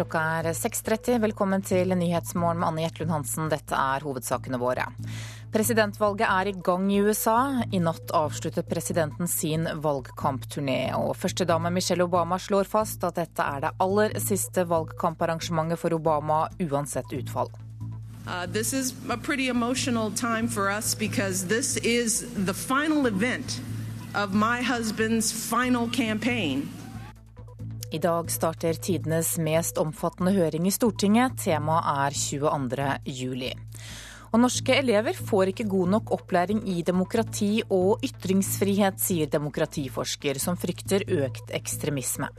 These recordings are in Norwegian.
Klokka er 6.30. Velkommen til Nyhetsmorgen med Anne Jetlund Hansen. Dette er hovedsakene våre. Presidentvalget er i gang i USA. I natt avsluttet presidenten sin valgkampturné. Og førstedame Michelle Obama slår fast at dette er det aller siste valgkamparrangementet for Obama, uansett utfall. Uh, this is a pretty emotional for us because this is the final event of my husband's final campaign. I dag starter tidenes mest omfattende høring i Stortinget. Temaet er 22. juli. Og norske elever får ikke god nok opplæring i demokrati og ytringsfrihet, sier demokratiforsker, som frykter økt ekstremisme.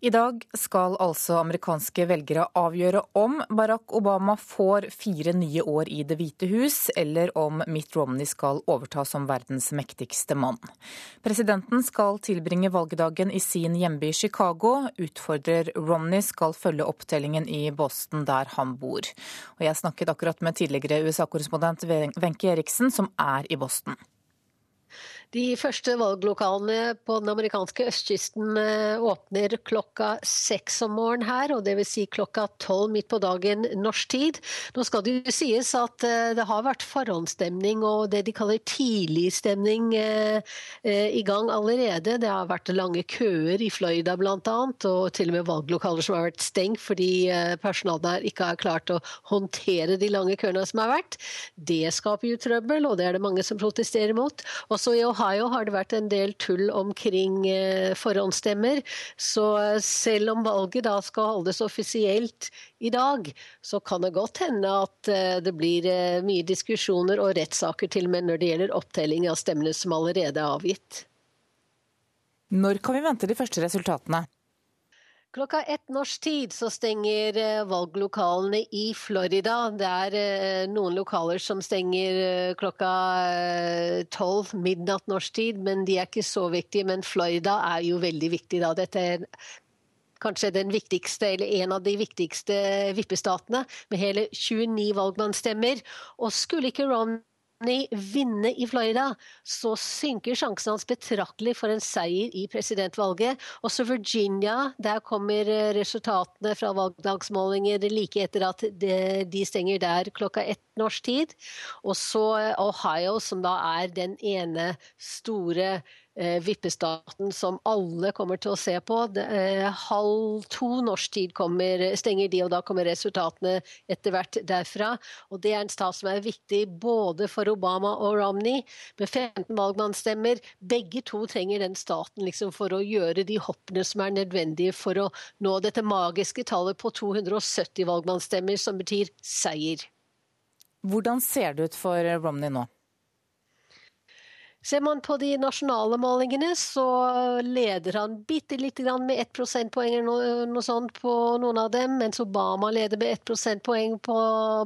I dag skal altså amerikanske velgere avgjøre om Barack Obama får fire nye år i Det hvite hus, eller om Mitt Romney skal overta som verdens mektigste mann. Presidenten skal tilbringe valgdagen i sin hjemby Chicago. Utfordrer Romney skal følge opptellingen i Boston, der han bor. Og jeg snakket akkurat med tidligere USA-korrespondent Wenche Eriksen, som er i Boston. De første valglokalene på den amerikanske østkysten eh, åpner klokka seks om morgenen her, og dvs. Si klokka tolv midt på dagen norsk tid. Nå skal det jo sies at eh, det har vært forhåndsstemning og det de kaller tidligstemning eh, i gang allerede. Det har vært lange køer i Florida bl.a., og til og med valglokaler som har vært stengt fordi personalet der ikke har klart å håndtere de lange køene som har vært. Det skaper jo trøbbel, og det er det mange som protesterer mot. Også i Ohio har det vært en del tull omkring eh, forhåndsstemmer. Så eh, selv om valget da skal holdes offisielt i dag, så kan det godt hende at eh, det blir mye diskusjoner og rettssaker til og med når det gjelder opptelling av stemmene som allerede er avgitt. Når kan vi vente de første resultatene? Klokka ett norsk tid så stenger eh, valglokalene i Florida. Det er eh, noen lokaler som stenger eh, klokka tolv midnatt norsk tid, men de er ikke så viktige. Men Florida er jo veldig viktig da. Dette er kanskje den viktigste, eller en av de viktigste vippestatene, med hele 29 valgmannsstemmer. Og skulle ikke Ron vinne i Florida, så synker sjansen hans betraktelig for en seier i presidentvalget. Også Virginia, der kommer eh, resultatene fra valgdagsmålinger like etter at de stenger der klokka ett norsk tid. Og så eh, Ohio, som da er den ene store Eh, vippestaten som alle kommer til å se på. Eh, halv to norsk tid kommer, stenger de, og da kommer resultatene etter hvert derfra. Og Det er en stat som er viktig både for Obama og Romney, med 15 valgmannsstemmer. Begge to trenger den staten liksom, for å gjøre de hoppene som er nødvendige for å nå dette magiske tallet på 270 valgmannsstemmer, som betyr seier. Hvordan ser det ut for Romney nå? Ser man på de nasjonale målingene, så leder han bitte lite grann med ett prosentpoeng noe, sånt på noen av dem, mens Obama leder med ett prosentpoeng på,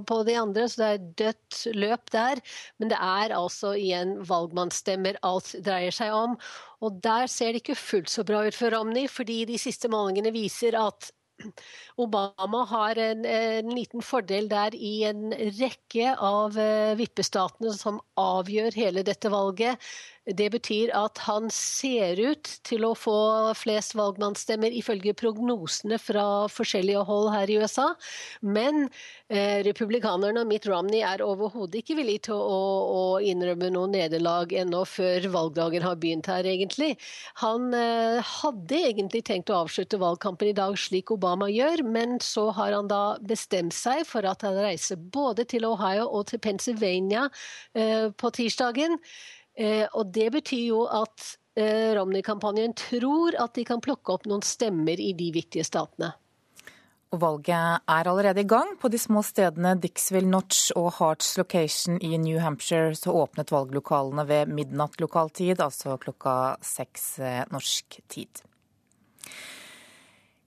på, de andre, så det er dødt løp der. Men det er altså igjen valgmannsstemmer alt dreier seg om. Og der ser det ikke fullt så bra ut for Romney, fordi de siste målingene viser at Obama har en, en, liten fordel der i en rekke av eh, vippestatene som avgjør hele dette valget. Det betyr at han ser ut til å få flest valgmannsstemmer ifølge prognosene fra forskjellige hold her i USA. Men eh, republikanerne og Mitt Romney er overhodet ikke villige til å, å innrømme noe nederlag ennå før valgdagen har begynt her, egentlig. Han eh, hadde egentlig tenkt å avslutte valgkampen i dag slik Obama gjør, men så har han da bestemt seg for at han reiser både til Ohio og til Pennsylvania eh, på tirsdagen. Eh, og det betyr jo at eh, Romney-kampanjen tror at de kan plukke opp noen stemmer i de viktige statene. Og valget er allerede i gang. På de små stedene Dixville Notch og Hearts Location i New Hampshire så åpnet valglokalene ved midnatt lokal tid, altså klokka seks eh, norsk tid.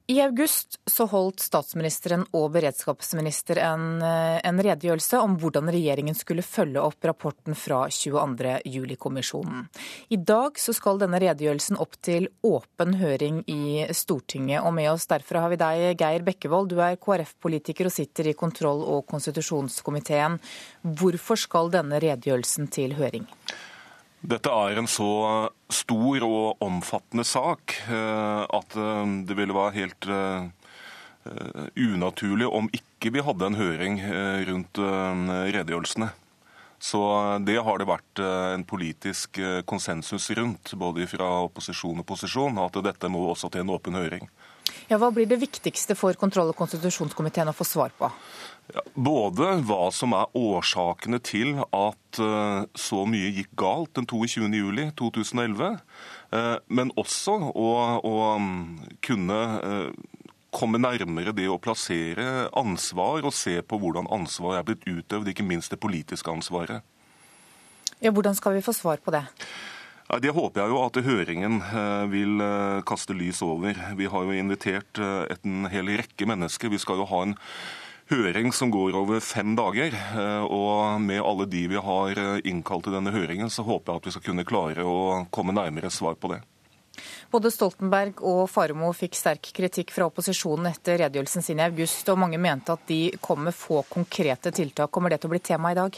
I august så holdt statsministeren og beredskapsminister en, eh, en, redegjørelse om hvordan regjeringen skulle følge opp rapporten fra 22. juli-kommisjonen. I dag så skal denne redegjørelsen opp til åpen høring i Stortinget. Og med oss derfra har vi deg, Geir Bekkevold. Du er KrF-politiker og sitter i kontroll- og konstitusjonskomiteen. Hvorfor skal denne redegjørelsen til høring? Dette er en så stor og omfattende sak eh, at eh, det ville være helt eh, unaturlig om ikke vi hadde en høring rundt redegjørelsene. Så det har det vært en politisk konsensus rundt, både fra opposisjon og posisjon, at dette må også til en åpen høring. Ja, Hva blir det viktigste for kontroll- og konstitusjonskomiteen å få svar på? Både hva som er årsakene til at eh, så mye gikk galt den 22.07.2011, eh, men også å, å mm, kunne eh, komme nærmere det å plassere ansvar og se på hvordan ansvar er blitt utøvd, ikke minst det politiske ansvaret. Ja, hvordan skal vi få svar på det? Det håper jeg jo at høringen vil kaste lys over. Vi har jo invitert en hel rekke mennesker. Vi skal jo ha en høring som går over fem dager. Eh, og med alle de vi har eh, innkalt til denne høringen, så håper jeg at vi skal kunne klare å komme nærmere svar på det. Både Stoltenberg og Faremo fikk sterk kritikk fra opposisjonen etter redegjørelsen sin i august, og mange mente at de kom med få konkrete tiltak. Kommer det til å bli tema i dag?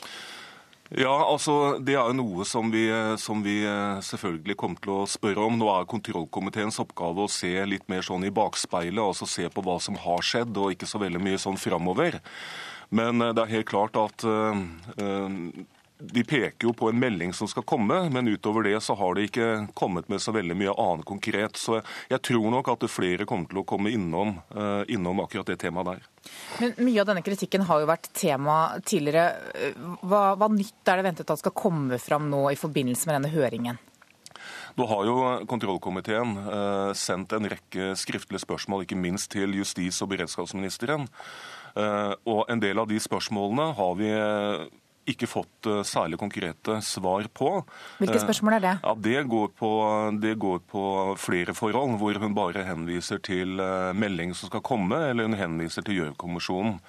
Ja, altså Det er noe som vi, som vi, eh, selvfølgelig kommer til å spørre om. Nå er kontrollkomiteens oppgave å se litt mer sånn i bakspeilet, altså se på hva som har skjedd, og ikke så veldig mye sånn framover. Men eh, det er helt klart at uh, de peker jo på en melding som skal komme, men utover det så har de ikke kommet med så veldig mye annet konkret. Så jeg tror nok at flere kommer til å komme innom, uh, innom akkurat det temaet der. Men Mye av denne kritikken har jo vært tema tidligere. Hva, hva nytt er det ventet at skal komme fram nå i forbindelse med denne høringen? Nå har jo kontrollkomiteen uh, sendt en rekke skriftlige spørsmål, ikke minst til justis- og beredskapsministeren. Og en del av de spørsmålene har vi ikke fått eh, særlig konkrete svar på. Hvilke spørsmål er det? Ja, det går, på, det går på flere forhold, hvor hun bare henviser til eh, melding som skal komme, eller hun henviser til Gjørv-kommisjonen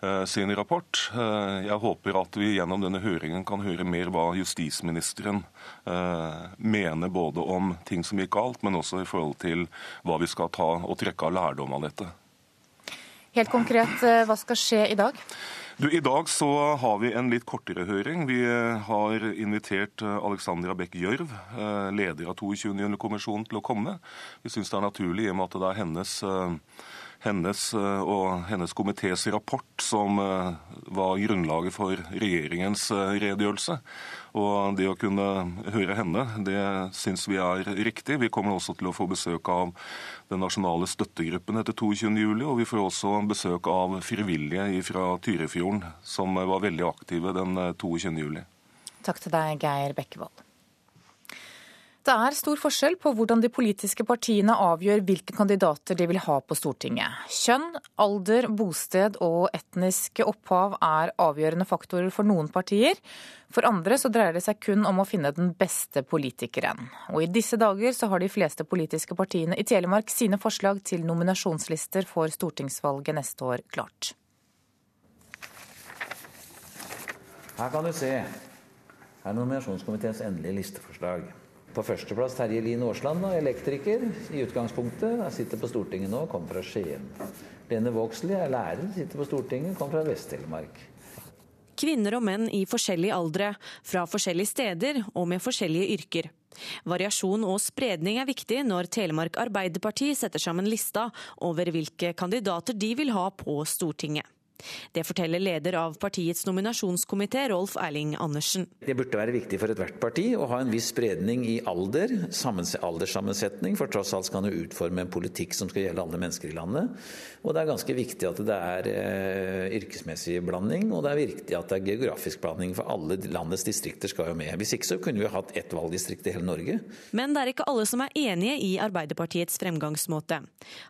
eh, sin rapport. Jeg håper at vi gjennom denne høringen kan høre mer hva justisministeren mener både om ting som gikk galt, men også i forhold til hva vi skal ta og trekke av lærdom av dette. Helt konkret, hva skal skje i dag? Du, I dag så har vi en litt kortere høring. Vi eh, har invitert eh, Alexandra Bech Gjørv, eh, leder av 22. juni-kommisjonen, til å komme. Vi syns det er naturlig i og med at det er hennes hennes og hennes komités rapport som var grunnlaget for regjeringens redegjørelse. Og det å kunne høre henne, det syns vi er riktig. Vi kommer også til å få besøk av den nasjonale støttegruppen etter 22.07. Og vi får også besøk av frivillige fra Tyrifjorden, som var veldig aktive den 22.07. Takk til deg, Geir Bekkevold. Det er stor forskjell på hvordan de politiske partiene avgjør hvilke kandidater de vil ha på Stortinget. Kjønn, alder, bosted og etniske opphav er avgjørende faktorer for noen partier. For andre så dreier det seg kun om å finne den beste politikeren. Og i disse dager så har de fleste politiske partiene i Telemark sine forslag til nominasjonslister for stortingsvalget neste år klart. Her kan du se. Her er nominasjonskomiteens endelige listeforslag. På førsteplass Terje Lien Aasland, elektriker i utgangspunktet. Sitter på Stortinget nå, kommer fra Skien. Lene Vågslid er lærer, sitter på Stortinget, kommer fra Vest-Telemark. Kvinner og menn i forskjellige aldre, fra forskjellige steder og med forskjellige yrker. Variasjon og spredning er viktig når Telemark Arbeiderparti setter sammen lista over hvilke kandidater de vil ha på Stortinget. Det forteller leder av partiets nominasjonskomité, Rolf Erling Andersen. Det burde være viktig for ethvert parti å ha en viss spredning i alder, alderssammensetning, for tross alt skal man jo utforme en politikk som skal gjelde alle mennesker i landet. Og det er ganske viktig at det er eh, yrkesmessig blanding, og det er viktig at det er geografisk blanding, for alle landets distrikter skal jo med. Hvis ikke så kunne vi jo hatt ett valgdistrikt i hele Norge. Men det er ikke alle som er enige i Arbeiderpartiets fremgangsmåte.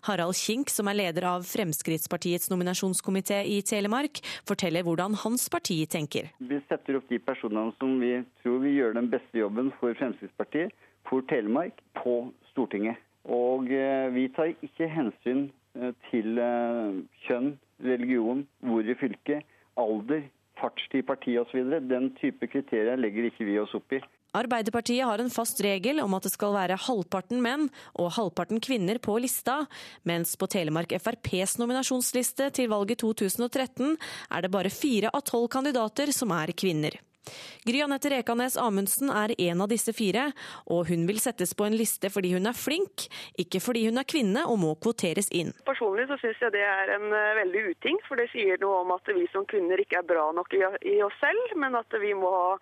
Harald Kink, som er leder av Fremskrittspartiets nominasjonskomité i Telemark, forteller hvordan hans parti tenker. Vi setter opp de personene som vi tror vil gjøre den beste jobben for Fremskrittspartiet, for Telemark, på Stortinget. Og eh, vi tar ikke hensyn eh, til eh, kjønn, religion, hvor i fylket, alder, fartstid i partiet osv. Den type kriterier legger ikke vi oss opp i. Arbeiderpartiet har en fast regel om at det skal være halvparten menn og halvparten kvinner på lista, mens på Telemark FrPs nominasjonsliste til valget 2013 er det bare fire av tolv kandidater som er kvinner. Gry Anette Rekanes Amundsen er en av disse fire, og hun vil settes på en liste fordi hun er flink, ikke fordi hun er kvinne og må kvoteres inn. Personlig så syns jeg det er en eh, veldig uting, for det sier noe om at vi som kvinner ikke er bra nok i oss selv, men at vi må ha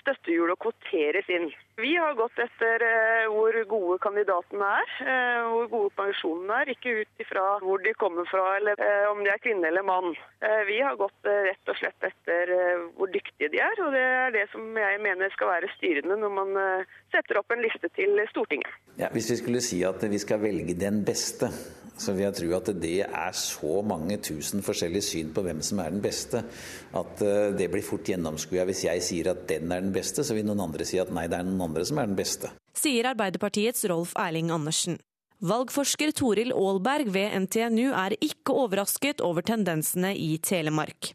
støttehjul og kvoteres inn. Vi har gått etter eh, hvor gode kandidatene er, eh, hvor gode pensjonene er, ikke ut ifra hvor de kommer fra eller eh, om de er kvinne eller mann. Vi har gått rett og slett etter hvor dyktige de er, og det er det som jeg mener skal være styrende når man setter opp en liste til Stortinget. Ja, hvis vi skulle si at vi skal velge den beste, så vil jeg tro at det er så mange tusen forskjellige syn på hvem som er den beste, at det blir fort gjennomskua. Hvis jeg sier at den er den beste, så vil noen andre si at nei, det er noen andre som er den beste. Sier Arbeiderpartiets Rolf Erling Andersen. Valgforsker Toril Aalberg ved NTNU er ikke overrasket over tendensene i Telemark.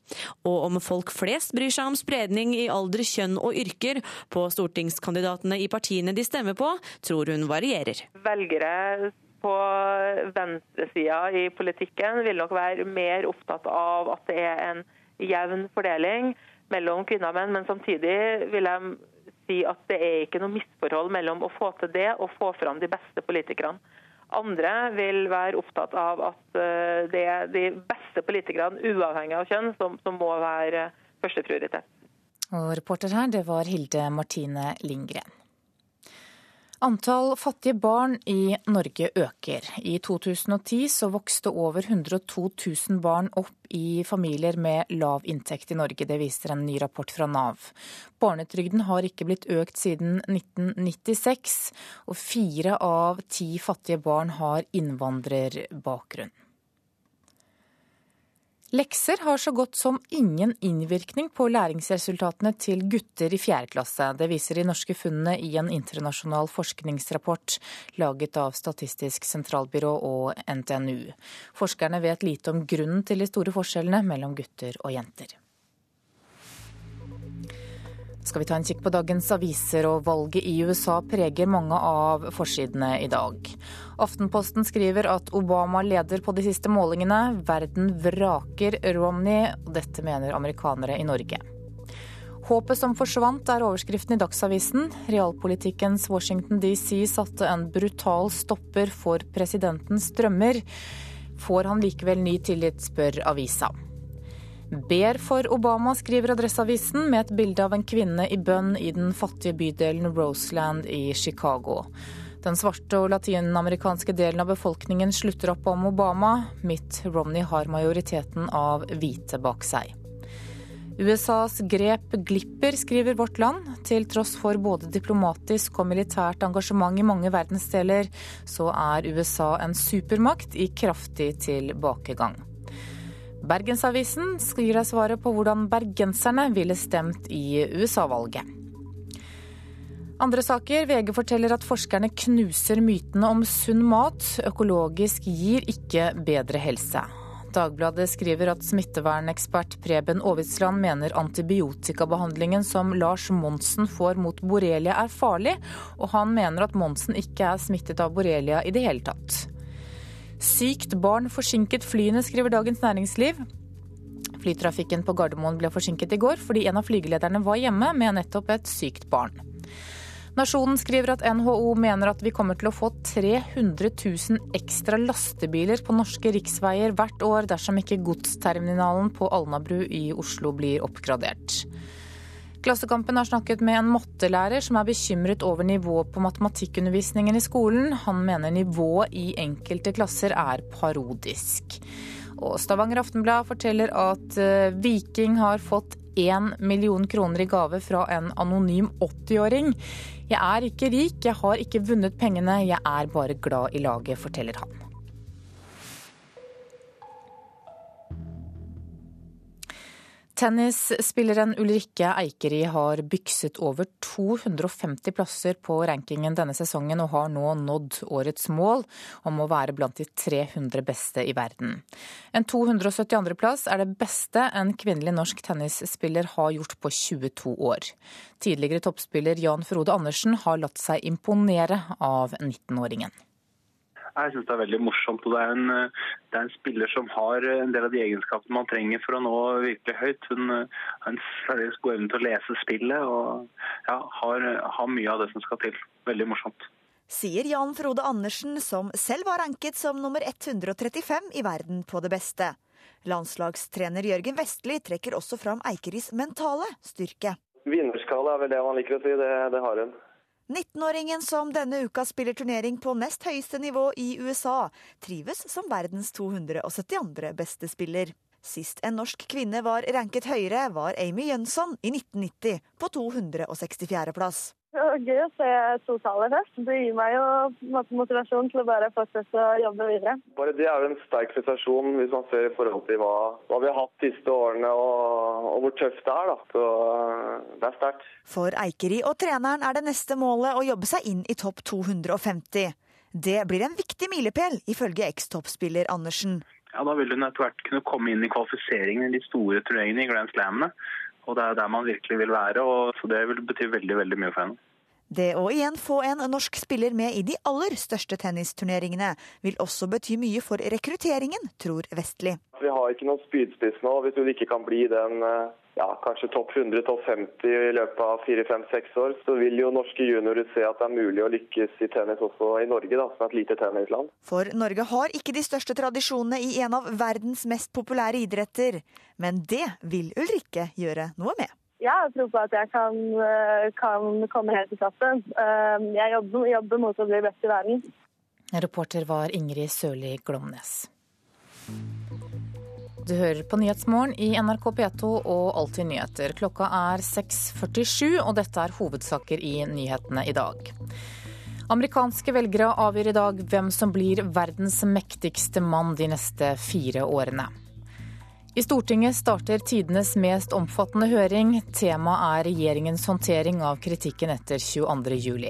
Og om folk flest bryr seg om spredning i alder, kjønn og yrker på stortingskandidatene i partiene de stemmer på, tror hun varierer. Velgere på venstresida i politikken vil nok være mer opptatt av at det er en jevn fordeling mellom kvinner og menn, men samtidig vil jeg si at det er ikke noe misforhold mellom å få til det og få fram de beste politikerne. Andre vil være opptatt av at eh, det er de beste politikerne, uavhengig av kjønn, som, som må være førsteprioritet. Og reporter her, det var Hilde Martine Lindgren. Antall fattige barn i Norge øker. I 2010 så vokste over 102 000 barn opp i familier med lav inntekt i Norge. Det viser en ny rapport fra Nav. Barnetrygden har ikke blitt økt siden 1996, og fire av ti fattige barn har innvandrerbakgrunn. Lekser har så godt som ingen innvirkning på læringsresultatene til gutter i fjerde klasse. Det viser de norske funnene i en internasjonal forskningsrapport laget av Statistisk sentralbyrå og NTNU. Forskerne vet lite om grunnen til de store forskjellene mellom gutter og jenter skal vi ta en kikk på dagens aviser, og valget i USA preger mange av forsidene i dag. Aftenposten skriver at Obama leder på de siste målingene. Verden vraker Romney, og dette mener amerikanere i Norge. Håpet som forsvant er overskriften i Dagsavisen. Realpolitikkens Washington DC satte en brutal stopper for presidentens drømmer. Får han likevel ny tillit, spør avisa. Ber for Obama, skriver Adresseavisen, med et bilde av en kvinne i bønn i den fattige bydelen Roseland i Chicago. Den svarte og latinamerikanske delen av befolkningen slutter opp om Obama. Mitt Romney har majoriteten av hvite bak seg. USAs grep glipper, skriver Vårt Land. Til tross for både diplomatisk og militært engasjement i mange verdensdeler, så er USA en supermakt i kraftig tilbakegang. Bergensavisen skriver deg svaret på hvordan bergenserne ville stemt i USA-valget. Andre saker. VG forteller at forskerne knuser mytene om sunn mat. Økologisk gir ikke bedre helse. Dagbladet skriver at smittevernekspert Preben Aavitsland mener antibiotikabehandlingen som Lars Monsen får mot borrelia er farlig, og han mener at Monsen ikke er smittet av borrelia i det hele tatt. Sykt barn forsinket flyene, skriver Dagens Næringsliv. Flytrafikken på Gardermoen ble forsinket i går fordi en av flygelederne var hjemme med nettopp et sykt barn. Nasjonen skriver at NHO mener at vi kommer til å få 300 000 ekstra lastebiler på norske riksveier hvert år dersom ikke godsterminalen på Alnabru i Oslo blir oppgradert. Klassekampen har snakket med en mattelærer som er bekymret over nivået på matematikkundervisningen i skolen. Han mener nivået i enkelte klasser er parodisk. Og Stavanger Aftenblad forteller at eh, Viking har fått én million kroner i gave fra en anonym 80-åring. Jeg er ikke rik, jeg har ikke vunnet pengene, jeg er bare glad i laget, forteller han. Tennisspilleren Ulrikke Eikeri har bykset over 250 plasser på rankingen denne sesongen, og har nå nådd årets mål om å være blant de 300 beste i verden. En 272.-plass er det beste en kvinnelig norsk tennisspiller har gjort på 22 år. Tidligere toppspiller Jan Frode Andersen har latt seg imponere av 19-åringen. Jeg syns det er veldig morsomt. og det er, en, det er, en, spiller som har en del av de egenskapene man trenger for å nå virkelig høyt. Hun har en særdeles god evne til å lese spillet og ja, har, har mye av det som skal til. Veldig morsomt. Sier Jan Frode Andersen, som selv var ranket som nummer 135 i verden på det beste. Landslagstrener Jørgen Vestli trekker også fram Eikeris mentale styrke. Vinnerskala er vel det man liker å si. Det, det har hun. 19-åringen som denne uka spiller turnering på nest høyeste nivå i USA, trives som verdens 272. beste spiller. Sist en norsk kvinne var ranket høyere, var Amy Jønsson i 1990 på 264. plass. Det var gøy å se totallet først. Det gir meg jo motivasjon til å bare fortsette å jobbe videre. Bare Det er jo en sterk prestasjon hvis man ser i forhold til hva, hva vi har hatt de siste årene og, og, hvor tøft det er. da. Så eh, Det er sterkt. For Eikeri og treneren er det neste målet å jobbe seg inn i topp 250. Det blir en viktig milepæl, ifølge ekstoppspiller Andersen. Ja, Da vil hun etter hvert kunne komme inn i kvalifiseringen i de store turneringene i Grand Slamene. Og det er der man virkelig vil være, og så det vil bety veldig, veldig mye for henne. Det å igjen få en norsk spiller med i de aller største tennisturneringene vil også bety mye for rekrutteringen, tror Vestli. Vi har ikke noen spydspiss nå. Hvis du ikke kan bli den eh, ja, kanskje topp 100, topp 50 i løpet av 4-5-6 år, så vil jo norske juniorer se at det er mulig å lykkes i tennis også i Norge, da, som er et lite tennisland. For Norge har ikke de største tradisjonene i en av verdens mest populære idretter. Men det vil Ulrikke gjøre noe med. Jeg har tro på at jeg kan, eh, kan komme helt til toppen. Eh, jeg jobber, jobber mot å bli best i verden. Reporter var Ingrid Sørli Glomnes. Du hører på Nyhetsmorgen i NRK P2 og Alltid nyheter. Klokka er 6.47, og dette er hovedsaker i nyhetene i dag. Amerikanske velgere avgjør i dag hvem som blir verdens mektigste mann de neste fire årene. I Stortinget starter tidenes mest omfattende høring. Temaet er regjeringens håndtering av kritikken etter 22.07.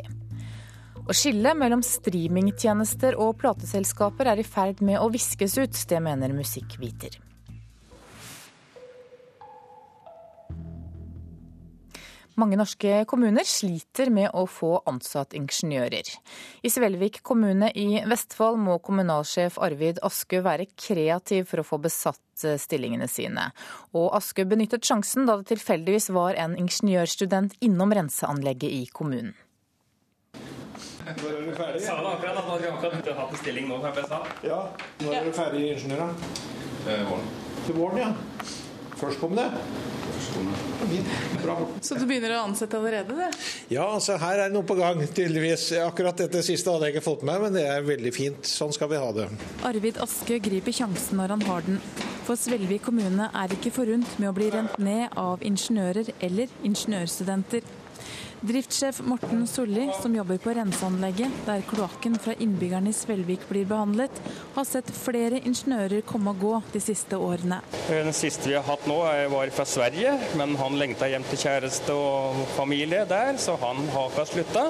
Å skille mellom streamingtjenester og plateselskaper er i ferd med å viskes ut. Det mener musikkviter. Mange norske kommuner sliter med å få ansatt ingeniører. I Svelvik kommune i Vestfold må kommunalsjef Arvid Askø være kreativ for å få besatt eh, stillingene sine. Og Askø benyttet sjansen da det tilfeldigvis var en ingeniørstudent innom renseanlegget i kommunen. Når er du ferdig? Sa det akkurat at man kan ha en stilling nå, som jeg sa. Ja, Når er du ferdig ingeniør, da? Til våren. Til våren, ja. Førstkommende? Så du begynner å ansette allerede, det? Ja, altså her er det noe på gang, tydeligvis. Akkurat dette siste hadde jeg ikke fått med meg, men det er veldig fint. Sånn skal vi ha det. Arvid Aske griper sjansen når han har den. For Svelvik kommune er ikke forunt med å bli rent ned av ingeniører eller ingeniørstudenter. Driftssjef Morten Solli, som jobber på renseanlegget der kloakken fra innbyggerne i Svelvik blir behandlet, har sett flere ingeniører komme og gå de siste årene. Den siste vi har hatt nå var fra Sverige, men han lengta hjem til kjæreste og familie der, så han har ikke slutta.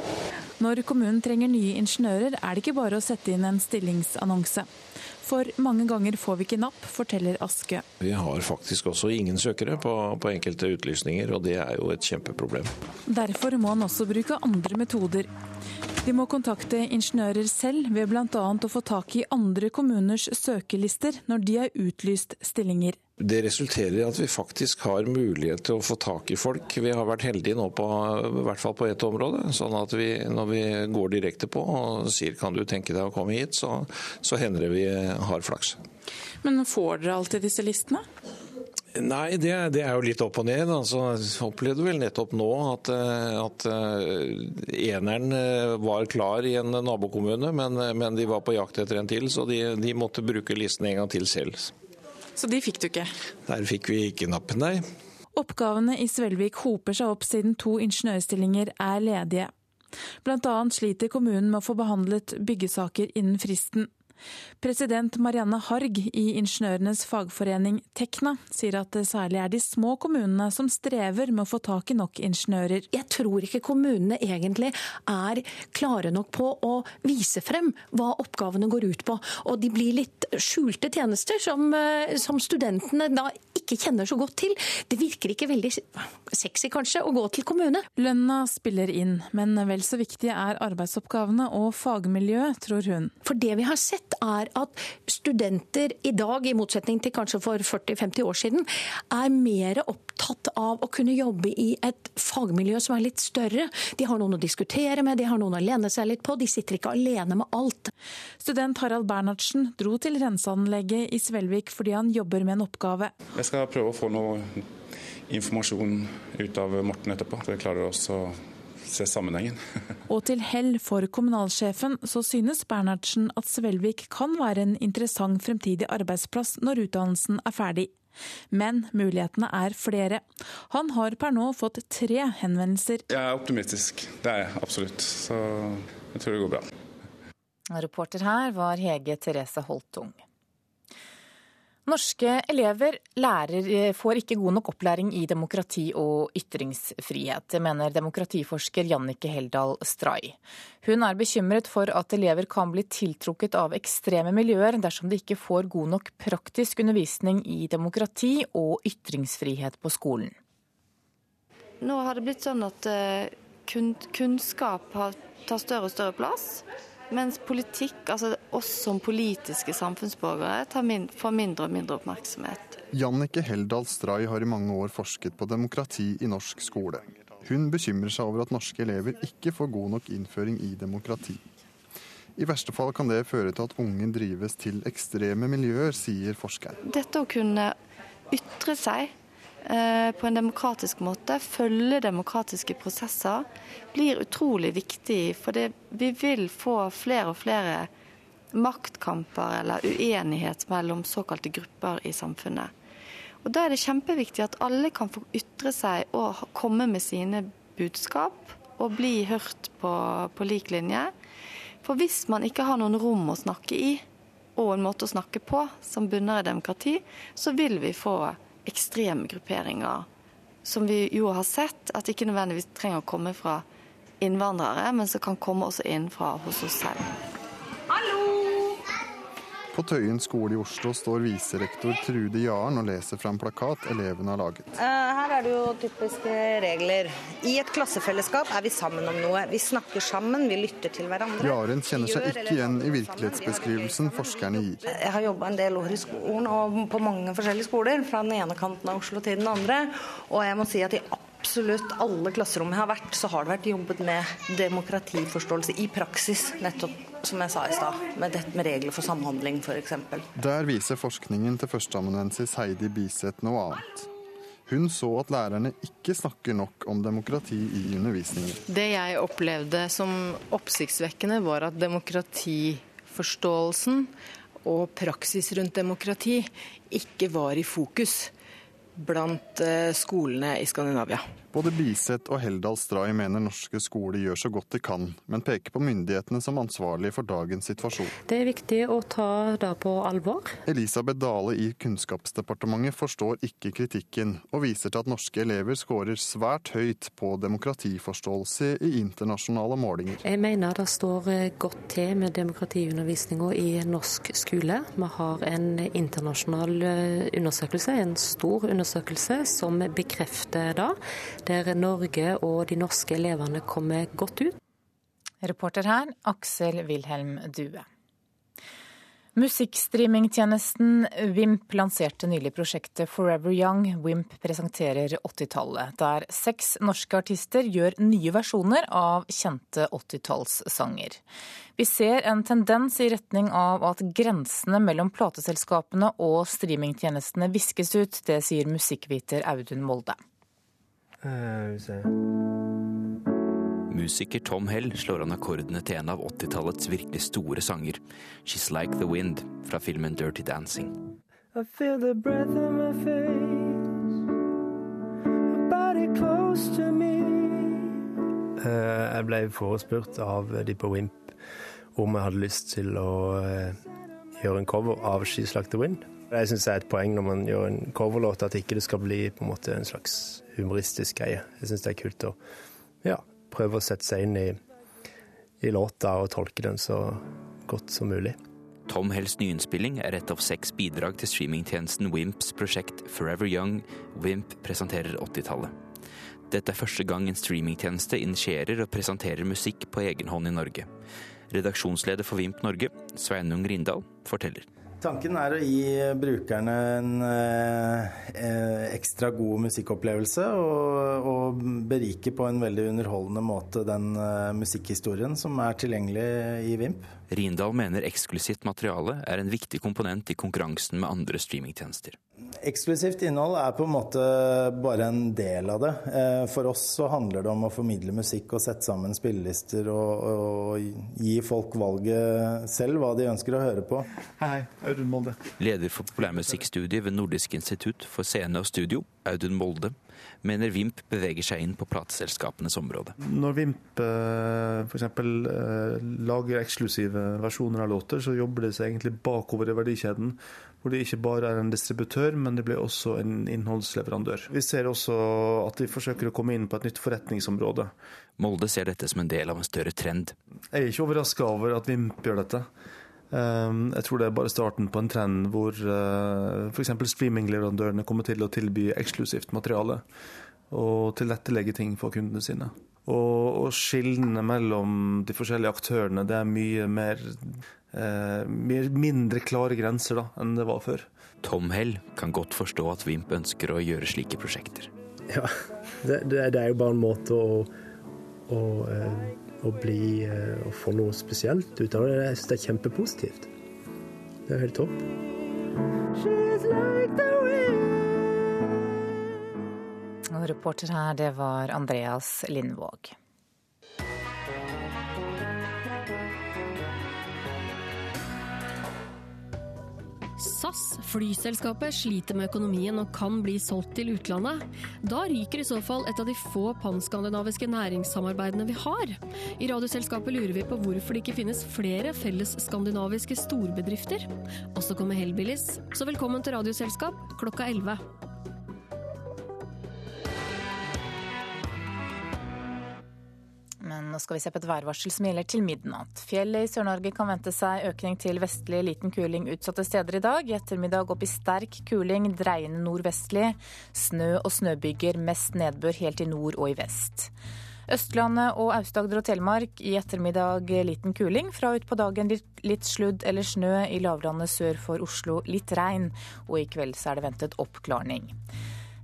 Når kommunen trenger nye ingeniører, er det ikke bare å sette inn en stillingsannonse. For mange ganger får vi ikke napp, forteller Aske. Vi har faktisk også ingen søkere på, på enkelte utlysninger, og det er jo et kjempeproblem. Derfor må han også bruke andre metoder. De må kontakte ingeniører selv ved bl.a. å få tak i andre kommuners søkelister når de har utlyst stillinger. Det resulterer i at vi faktisk har mulighet til å få tak i folk. Vi har vært heldige nå på, i hvert fall på ett område. sånn at vi, når vi går direkte på og sier kan du tenke deg å komme hit, så, så hender det vi har flaks. Men får dere alltid disse listene? Nei, det, det, er jo litt opp og ned. Altså, opplevde vel nettopp nå at, eh, at eh, eneren eh, var klar i en nabokommune, men, men, de var på jakt etter en til, så de, de, måtte bruke listen en gang til selv. Så de fikk du ikke? Der fikk vi ikke nappen, nei. Oppgavene i Svelvik hoper seg opp siden to ingeniørstillinger er ledige. Annet sliter kommunen med å få behandlet byggesaker innen fristen. President Marianne Harg i ingeniørenes fagforening Tekna sier at det særlig er de små kommunene som strever med å få tak i nok ingeniører. Jeg tror ikke kommunene egentlig er klare nok på å vise frem hva oppgavene går ut på. Og de blir litt skjulte tjenester som, eh, som studentene da ikke kjenner så godt til. Det virker ikke veldig sexy kanskje å gå til kommune. Lønna spiller inn, men vel så viktig er arbeidsoppgavene og fagmiljøet, tror hun. For det vi har sett er at studenter i dag, i motsetning til kanskje for 40-50 år siden, er mer opptatt av å kunne jobbe i et fagmiljø som er litt større. De har noen å diskutere med, de har noen å lene seg litt på. De sitter ikke alene med alt. Student Harald Bernhardsen dro til renseanlegget i Svelvik fordi han jobber med en oppgave. Jeg skal prøve å få noe informasjon ut av Morten etterpå, så vi klarer også å se sammenhengen. Og til hell for kommunalsjefen så synes Bernhardsen at Svelvik kan være en interessant fremtidig arbeidsplass når utdannelsen er ferdig. Men mulighetene er flere. Han har per nå fått tre henvendelser. Jeg er optimistisk, det er jeg absolutt. Så jeg tror det går bra. Reporter her var Hege Therese Holtung. Norske elever lærer, får ikke god nok opplæring i demokrati og ytringsfrihet. Det mener demokratiforsker Jannike Heldal Stray. Hun er bekymret for at elever kan bli tiltrukket av ekstreme miljøer dersom de ikke får god nok praktisk undervisning i demokrati og ytringsfrihet på skolen. Nå har det blitt sånn at eh, kunnskap tar større og større plass. Mens politikk, altså oss som politiske samfunnsborgere, får mindre og mindre oppmerksomhet. Jannicke Heldal Stray har i mange år forsket på demokrati i norsk skole. Hun bekymrer seg over at norske elever ikke får god nok innføring i demokrati. I verste fall kan det føre til at unge drives til ekstreme miljøer, sier forskeren. Dette å kunne ytre seg på en demokratisk måte, følge demokratiske prosesser, blir utrolig viktig. For det, vi vil få flere og flere maktkamper eller uenighet mellom såkalte grupper i samfunnet. Og Da er det kjempeviktig at alle kan få ytre seg og komme med sine budskap og bli hørt på, på lik linje. For hvis man ikke har noen rom å snakke i, og en måte å snakke på som bunner i demokrati, så vil vi få ekstreme grupperinger som vi jo har sett at ikke nødvendigvis trenger å komme fra innvandrere, men som kan komme også inn fra hos oss selv. På Tøyen skole i Oslo står viserektor Trude Jaren og leser fra en plakat elevene har laget. Eh, her er det jo typiske regler. I et klassefellesskap er vi sammen om noe. Vi snakker sammen, vi lytter til hverandre. Jaren kjenner seg ikke igjen i virkelighetsbeskrivelsen forskerne gir. Jeg har jobba en del år i skolen og på mange forskjellige skoler, fra den ene kanten av Oslo til den andre. Og jeg må si at i absolutt alle klasserom jeg har vært, så har det vært jobbet med demokratiforståelse i praksis. Nettopp som jeg sa i stad, med, med regler for samhandling f.eks. Der viser forskningen til førsteamanuensis Heidi Biseth noe annet. Hun så at lærerne ikke snakker nok om demokrati i undervisningen. Det jeg opplevde som oppsiktsvekkende, var at demokratiforståelsen og praksis rundt demokrati ikke var i fokus blant eh, skolene i Skandinavia. Både Biseth og Heldal Stray mener norske skoler gjør så godt de kan, men peker på myndighetene som ansvarlige for dagens situasjon. Det er viktig å ta det på alvor. Elisabeth Dale i Kunnskapsdepartementet forstår ikke kritikken, og viser til at norske elever skårer svært høyt på demokratiforståelse i internasjonale målinger. Jeg mener det står godt til med demokratiundervisninga i norsk skole. Vi har en internasjonal eh, undersøkelse, en stor undersøkelse, som bekrefter det der Norge og de norske elevene kommer godt ut. Reporter her, Aksel Wilhelm Due. Musikkstreamingtjenesten Vimp lanserte nylig prosjektet Forever Young. Vimp presenterer 80-tallet, der seks norske artister gjør nye versjoner av kjente 80-tallssanger. Vi ser en tendens i retning av at grensene mellom plateselskapene og streamingtjenestene viskes ut. Det sier musikkviter Audun Molde. Uh, Musiker Tom Hell slår an akkordene til en av 80-tallets virkelig store sanger, 'She's Like The Wind', fra filmen 'Dirty Dancing'. Uh, jeg ble forespurt av de på Wimp om jeg hadde lyst til å uh, gjøre en cover av 'She's Like The Wind'. Jeg syns det er et poeng når man gjør en coverlåt, at ikke det skal bli på en måte en slags humoristisk greie. Jeg syns det er kult å ja, prøve å sette seg inn i, i, låta og tolke den så godt som mulig. Tom Hells nyinnspilling er et av seks bidrag til streamingtjenesten Wimps prosjekt Forever Young. Wimp presenterer 80-tallet. Dette er første gang en streamingtjeneste initierer og presenterer musikk på egen hånd i Norge. Redaksjonsleder for Vimp Norge, Sveinung Rindal, forteller. Tanken er å gi brukerne en eh, ekstra god musikkopplevelse og, og, berike på en veldig underholdende måte den eh, musikkhistorien som er tilgjengelig i Vimp. Rindal mener eksklusivt materiale er en viktig komponent i konkurransen med andre streamingtjenester. Eksklusivt innhold er på en måte bare en del av det. Eh, for oss så handler det om å formidle musikk og sette sammen spillelister og, og gi folk valget selv hva de ønsker å høre på. Hei, Audun Molde. Leder for populærmusikkstudiet ved Nordisk institutt for scene og studio, Audun Molde, mener Vimp beveger seg inn på plateselskapenes område. Når Vimp eh, f.eks. Eh, lager eksklusive versjoner av låter, så jobber de seg egentlig bakover i verdikjeden. Hvor de ikke bare er en distributør, men de blir også en innholdsleverandør. Vi ser også at de forsøker å komme inn på et nytt forretningsområde. Molde ser dette som en del av en større trend. Jeg er ikke overraska over at Vimp gjør dette. Ehm, jeg tror det er bare starten på en trend hvor eh, f.eks. streamingleverandørene kommer til å tilby eksklusivt materiale og tilrettelegge ting for kundene sine. Og, og skillene mellom de forskjellige aktørene det er mye mer eh, mindre klare grenser da, enn det var før. Tom Hell kan godt forstå at Vimp ønsker å gjøre slike prosjekter. Ja, det, det, det er jo bare en måte å, å eh, å bli eh, å få noe spesielt ut av det. Jeg synes det er kjempepositivt. Det er helt topp. Og reporter her, det var Andreas Lindvåg. SAS, flyselskapet, sliter med økonomien og kan bli solgt til utlandet. Da ryker i så fall et av de få panskandinaviske næringssamarbeidene vi har. I Radioselskapet lurer vi på hvorfor det ikke finnes flere felles skandinaviske storbedrifter. Og så kommer Hellbillies, så velkommen til Radioselskap klokka 11. Men nå skal vi se på et værvarsel som gjelder til midnatt. Fjellet i Sør-Norge kan vente seg økning til vestlig liten kuling utsatte steder i dag. I ettermiddag opp i sterk kuling, dreiende nordvestlig. Snø og snøbyger, mest nedbør helt i nord og i vest. Østlandet og Aust-Agder og Telemark i ettermiddag liten kuling. Fra utpå dagen litt sludd eller snø. I lavlandet sør for Oslo litt regn. Og i kveld så er det ventet oppklarning.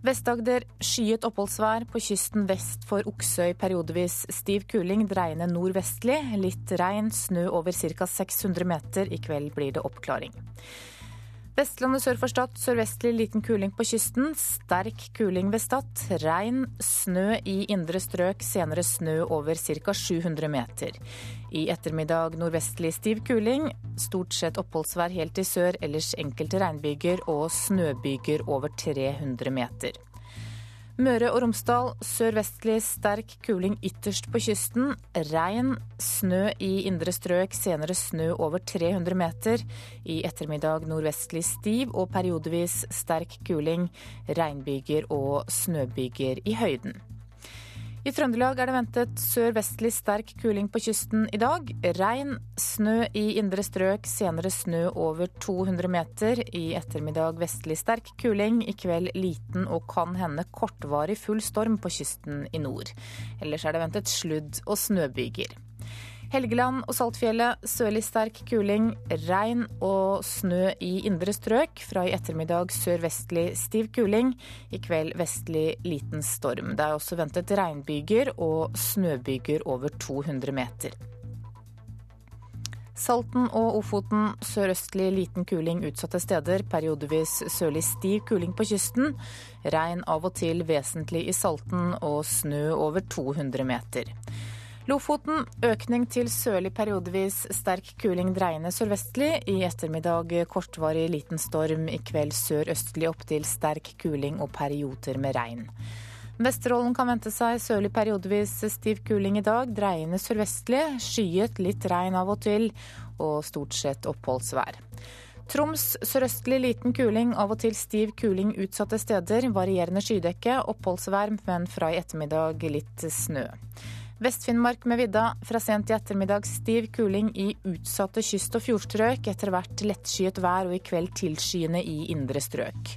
Vest-Agder skyet oppholdsvær. På kysten vest for Oksøy periodevis stiv kuling, dreiende nordvestlig. Litt regn, snø over ca. 600 meter. I kveld blir det oppklaring. Vestlandet sør for Stad sørvestlig liten kuling på kysten. Sterk kuling ved Stad. Regn, snø i indre strøk, senere snø over ca. 700 meter. I ettermiddag nordvestlig stiv kuling. Stort sett oppholdsvær helt i sør, ellers enkelte regnbyger og snøbyger over 300 meter. Møre og Romsdal sørvestlig sterk kuling ytterst på kysten. Regn, snø i indre strøk, senere snø over 300 meter. I ettermiddag nordvestlig stiv og periodevis sterk kuling. Regnbyger og snøbyger i høyden. I Trøndelag er det ventet sørvestlig sterk kuling på kysten i dag. Regn, snø i indre strøk, senere snø over 200 meter. I ettermiddag vestlig sterk kuling. I kveld liten og kan hende kortvarig full storm på kysten i nord. Ellers er det ventet sludd og snøbyger. Helgeland og Saltfjellet sørlig sterk kuling, regn og snø i indre strøk. Fra i ettermiddag sørvestlig stiv kuling. I kveld vestlig liten storm. Det er også ventet regnbyger og snøbyger over 200 meter. Salten og Ofoten sørøstlig liten kuling utsatte steder. Periodevis sørlig stiv kuling på kysten. Regn av og til vesentlig i Salten og snø over 200 meter. Lofoten økning til sørlig periodevis sterk kuling dreiende sørvestlig. I ettermiddag kortvarig liten storm. I kveld sørøstlig opptil sterk kuling og perioder med regn. Vesterålen kan vente seg sørlig periodevis stiv kuling i dag. Dreiende sørvestlig. Skyet, litt regn av og til, og stort sett oppholdsvær. Troms sørøstlig liten kuling, av og til stiv kuling utsatte steder. Varierende skydekke, oppholdsvær, men fra i ettermiddag litt snø. Vest-Finnmark med vidda. Fra sent i ettermiddag stiv kuling i utsatte kyst- og fjordstrøk. Etter hvert lettskyet vær og i kveld tilskyende i indre strøk.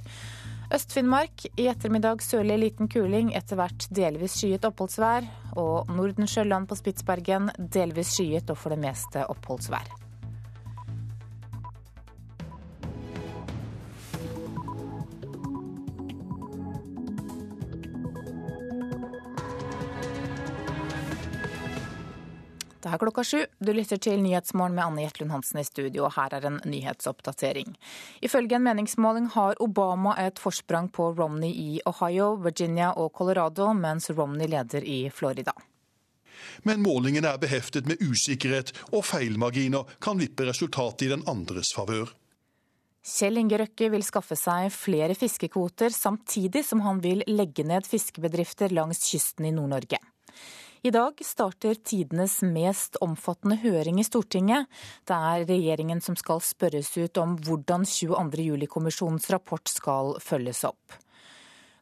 Øst-Finnmark i ettermiddag sørlig liten kuling, etter hvert delvis skyet oppholdsvær. Og Nordensjøland på Spitsbergen delvis skyet og for det meste oppholdsvær. Det er klokka sju. Du lytter til Nyhetsmorgen med Anne Jetlund Hansen i studio, og her er en nyhetsoppdatering. Ifølge en meningsmåling har Obama et forsprang på Romney i Ohio, Virginia og Colorado, mens Romney leder i Florida. Men målingen er beheftet med usikkerhet, og feilmarginer kan vippe resultatet i den andres favør. Kjell Inge Røkke vil skaffe seg flere fiskekvoter, samtidig som han vil legge ned fiskebedrifter langs kysten i Nord-Norge. I dag starter tidenes mest omfattende høring i Stortinget. Det er regjeringen som skal spørres ut om hvordan 22. juli-kommisjonens rapport skal følges opp.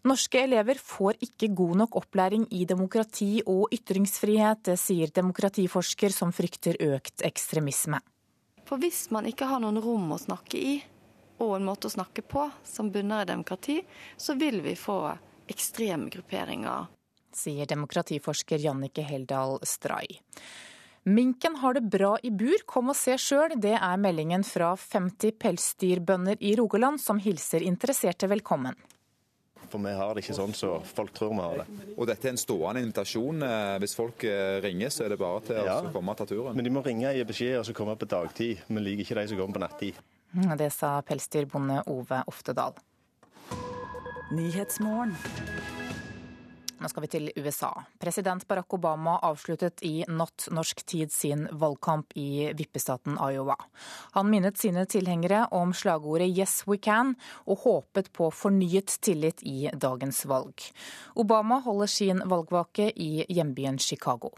Norske elever får ikke god nok opplæring i demokrati og ytringsfrihet. Det sier demokratiforsker som frykter økt ekstremisme. For hvis man ikke har noen rom å snakke i, og en måte å snakke på som bunner i demokrati, så vil vi få ekstreme grupperinger sier demokratiforsker Jannike Heldal Stray. Minken har det bra i bur, kom og se sjøl. Det er meldingen fra 50 pelsdyrbønder i Rogaland som hilser interesserte velkommen. For vi har det ikke sånn som så folk tror vi har det. Og dette er en stående invitasjon. Eh, hvis folk eh, ringer, så er det bare til ja, å komme og ta turen. Men de må ringe i beskjed og så komme på dagtid. Vi liker ikke de som kommer på nattid. Det sa pelsdyrbonde Ove Oftedal. Nå skal vi til USA. President Barack Obama avsluttet i natt norsk tid sin valgkamp i vippestaten Iowa. Han minnet sine tilhengere om slagordet 'Yes we can', og håpet på fornyet tillit i dagens valg. Obama holder sin valgvake i hjembyen Chicago.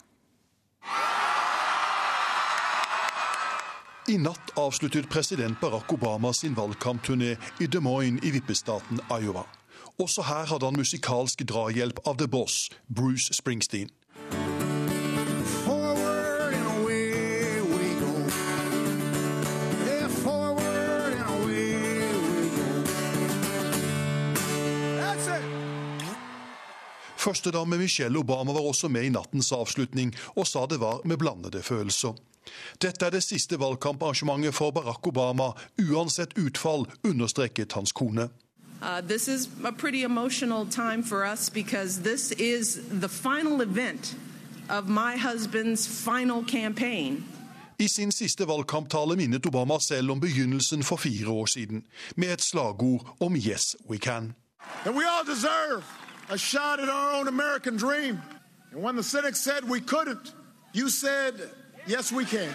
I natt avsluttet president Barack Obama sin valgkampturné i Des Moines i vippestaten Iowa. Også her hadde han musikalsk drahjelp av The Boss, Bruce Springsteen. Førstedame Michelle Obama var også med i nattens avslutning, og sa det var med blandede følelser. Dette er det siste valgkamparrangementet for Barack Obama, uansett utfall, understreket hans kone. Uh, this is a pretty emotional time for us because this is the final event of my husband's final campaign. I sin siste valgkamptale minnet Obama selv om begynnelsen for fire år siden, med et slagord om 'Yes, we can'. And we all deserve a shot at our own American dream. And when the cynics said we couldn't, you said, 'Yes, we can'.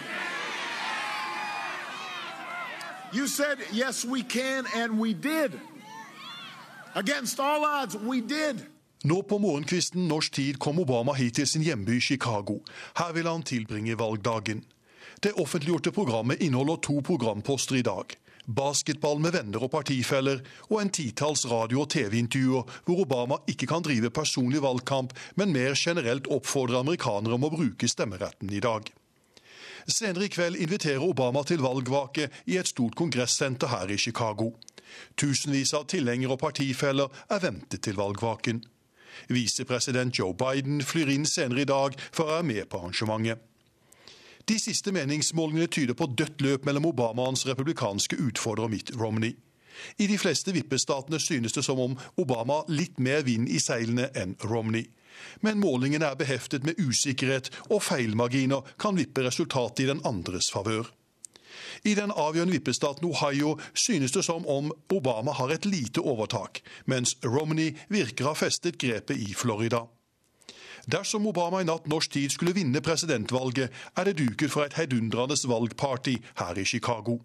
You said, 'Yes, we can', and we did. Nå på morgenkvisten norsk tid kom Obama hit til sin hjemby Chicago. Her vil han tilbringe valgdagen. Det offentliggjorte programmet inneholder to programposter i dag. Basketball med venner og partifeller, og en titalls radio- og TV-intervjuer hvor Obama ikke kan drive personlig valgkamp, men mer generelt oppfordre amerikanere om å bruke stemmeretten i dag. Senere i kveld inviterer Obama til valgvake i et stort kongressenter her i Chicago. Tusenvis av tilhengere og partifeller er ventet til valgvaken. Visepresident Joe Biden flyr inn senere i dag for å være med på arrangementet. De siste meningsmålingene tyder på dødt løp mellom Obama og hans republikanske utfordrer Mitt Romney. I de fleste vippestatene synes det som om Obama litt mer vind i seilene enn Romney. Men målingene er beheftet med usikkerhet, og feilmarginer kan vippe resultatet i den andres favør. I den avgjørende vippestaten Ohio synes det som om Obama har et lite overtak, mens Romney virker å ha festet grepet i Florida. Dersom Obama i natt norsk tid skulle vinne presidentvalget, er det duket for et heidundrende valgparty her i Chicago.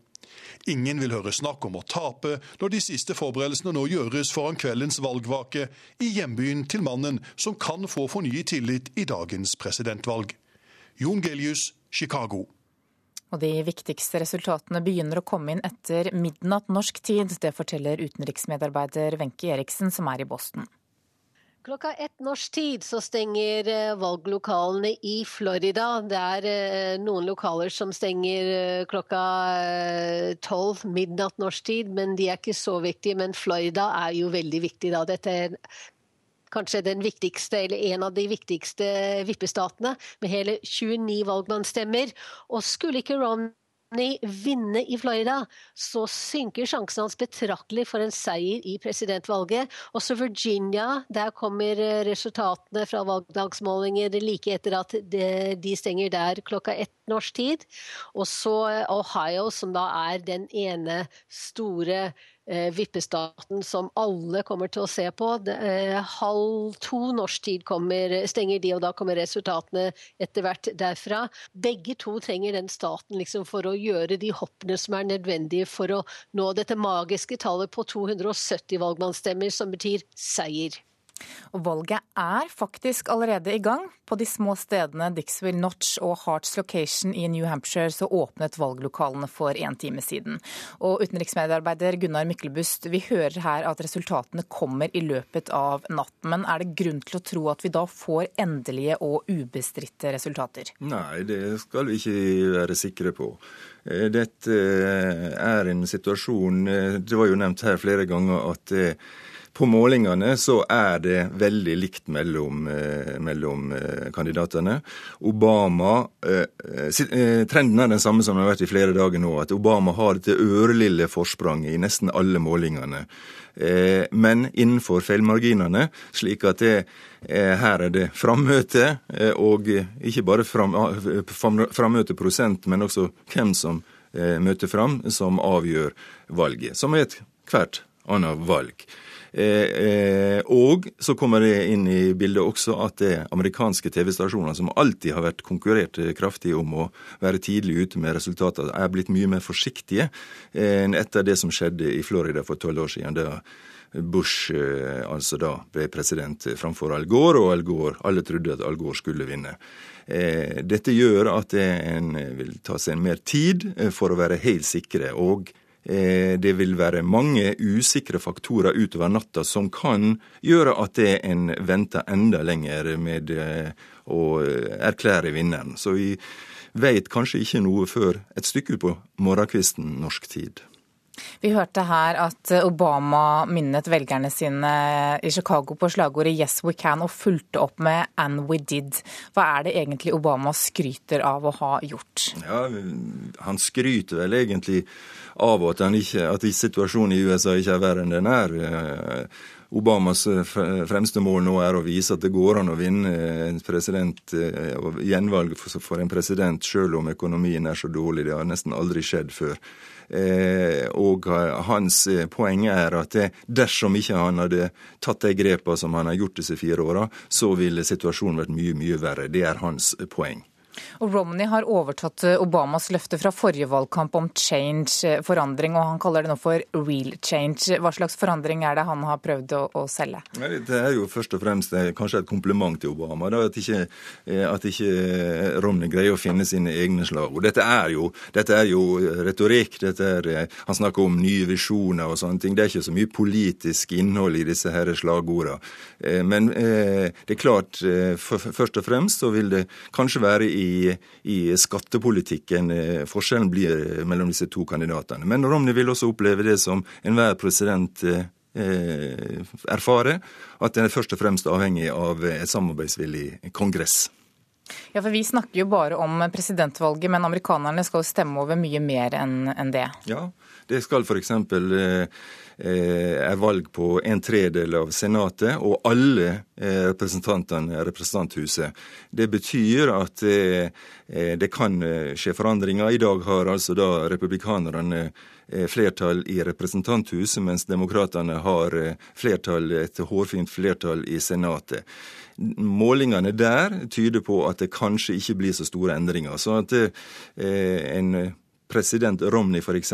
Ingen vil høre snakk om å tape når de siste forberedelsene nå gjøres foran kveldens valgvake i hjembyen til mannen som kan få fornyet tillit i dagens presidentvalg. Jon Gelius, Chicago. Og de viktigste resultatene begynner å komme inn etter midnatt norsk tid. Det forteller utenriksmedarbeider Wenche Eriksen, som er i Boston. Klokka ett norsk tid så stenger eh, valglokalene i Florida. Det er eh, noen lokaler som stenger eh, klokka tolv midnatt norsk tid, men de er ikke så viktige. Men Florida er jo veldig viktig da. Dette er kanskje den viktigste, eller en av de viktigste vippestatene, med hele 29 valgmannsstemmer. Og skulle ikke Romney vinne i Florida, så synker sjansen hans betraktelig for en seier i presidentvalget. Også Virginia, der kommer eh, resultatene fra valgdagsmålinger like etter at de stenger der klokka ett norsk tid. Og så eh, Ohio, som da er den ene store vippestaten som alle kommer til å se på. Eh, halv to norsk tid kommer, stenger de, og da kommer resultatene etter hvert derfra. Begge to trenger den staten liksom for å gjøre de hoppene som er nødvendige for å nå dette magiske tallet på 270 valgmannsstemmer, som betyr seier. Og valget er faktisk allerede i gang. På de små stedene Dixville Notch og Hearts Location i New Hampshire så åpnet valglokalene for en time siden. Og utenriksmediearbeider Gunnar Myklebust, vi hører her at resultatene kommer i løpet av natten. Men er det grunn til å tro at vi da får endelige og ubestridte resultater? Nei, det skal vi ikke være sikre på. Eh, dette er en situasjon eh, Det var jo nevnt her flere ganger at på målingene så er det veldig likt mellom, eh, mellom eh, kandidatene. Obama eh, Trenden er den samme som den har vært i flere dager nå. At Obama har dette ørelille forspranget i nesten alle målingene. Men innenfor feilmarginene, slik at det, her er det frammøte, og ikke bare fram, frammøteprosent, men også hvem som møter fram, som avgjør valget. Som er ethvert annet valg. Eh, eh, og så kommer det inn i bildet også at det er amerikanske TV-stasjoner, som alltid har vært konkurrert kraftig om å være tidlig ute med resultater, er blitt mye mer forsiktige eh, enn etter det som skjedde i Florida for tolv år siden. da Bush altså da ble president framfor Al Gore, og Al Gore, alle trodde at Al Gore skulle vinne. Dette gjør at en vil ta seg mer tid for å være helt sikre. og det vil være mange usikre faktorer utover natta som kan gjøre at det en venter enda lenger med eh, å erklære vinneren. Så vi veit kanskje ikke noe før et stykke utpå morgenkvisten norsk tid. Vi hørte her at Obama minnet velgerne sine i Chicago på slagordet 'Yes we can' og fulgte opp med 'And we did'. Hva er det egentlig Obama skryter av å ha gjort? Ja, Han skryter vel egentlig av at, ikke, at situasjonen i USA ikke er verre enn den er. Obamas fremste mål nå er å vise at det går an å vinne en president, gjenvalg for en president, selv om økonomien er så dårlig. Det har nesten aldri skjedd før. Eh, og hans eh, poeng er at dersom ikke han hadde tatt de grepene som han har gjort disse fire åra, så ville situasjonen vært mye, mye verre. Det er hans poeng. Og Romney har overtatt eh, Obamas løfte fra forrige valgkamp om change, eh, forandring, og han kaller det nå for real change. Hva slags forandring er det han har prøvd å, å selge? Det er jo først og fremst eh, kanskje et kompliment til Obama. Da, at, ikke, at ikke Romney greier å finne sine egne slagord. Dette er jo, dette er jo retorikk. Er, han snakker om nye visjoner og sånne ting. Det er ikke så mye politisk innhold i disse her slagordene. Men det er klart, først og fremst så vil det kanskje være i i, i skattepolitikken eh, forskjellen blir eh, mellom disse to kandidatene. Men Romney vil også oppleve det som enhver president eh, erfarer, at den er først og fremst avhengig av et samarbeidsvillig kongress. Ja, for Vi snakker jo bare om presidentvalget, men amerikanerne skal jo stemme over mye mer enn det. Ja, det skal f.eks. Eh, er valg på en tredel av Senatet og alle eh, representantene i representanthuset. Det betyr at eh, det kan skje forandringer. I dag har altså da republikanerne flertall i representanthuset, mens demokratene har flertall, et hårfint flertall i Senatet. Målingene der tyder på at det kanskje ikke blir så store endringer. Så at en President Romney f.eks.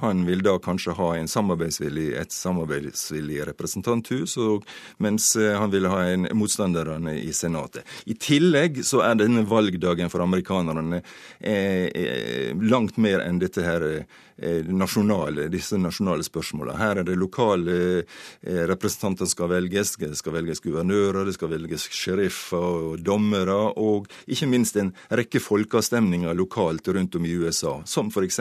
han vil da kanskje ha en samarbeidsvillig, et samarbeidsvillig representanthus, og, mens eh, han vil ha en motstanderne i Senatet. I tillegg så er denne valgdagen for amerikanerne eh, eh, langt mer enn dette her nasjonale, disse nasjonale spørsmålene. Her er det lokale representanter skal velges. Det skal velges guvernører, det skal velges sheriffer og dommere, og ikke minst en rekke folkeavstemninger lokalt rundt om i USA, som f.eks.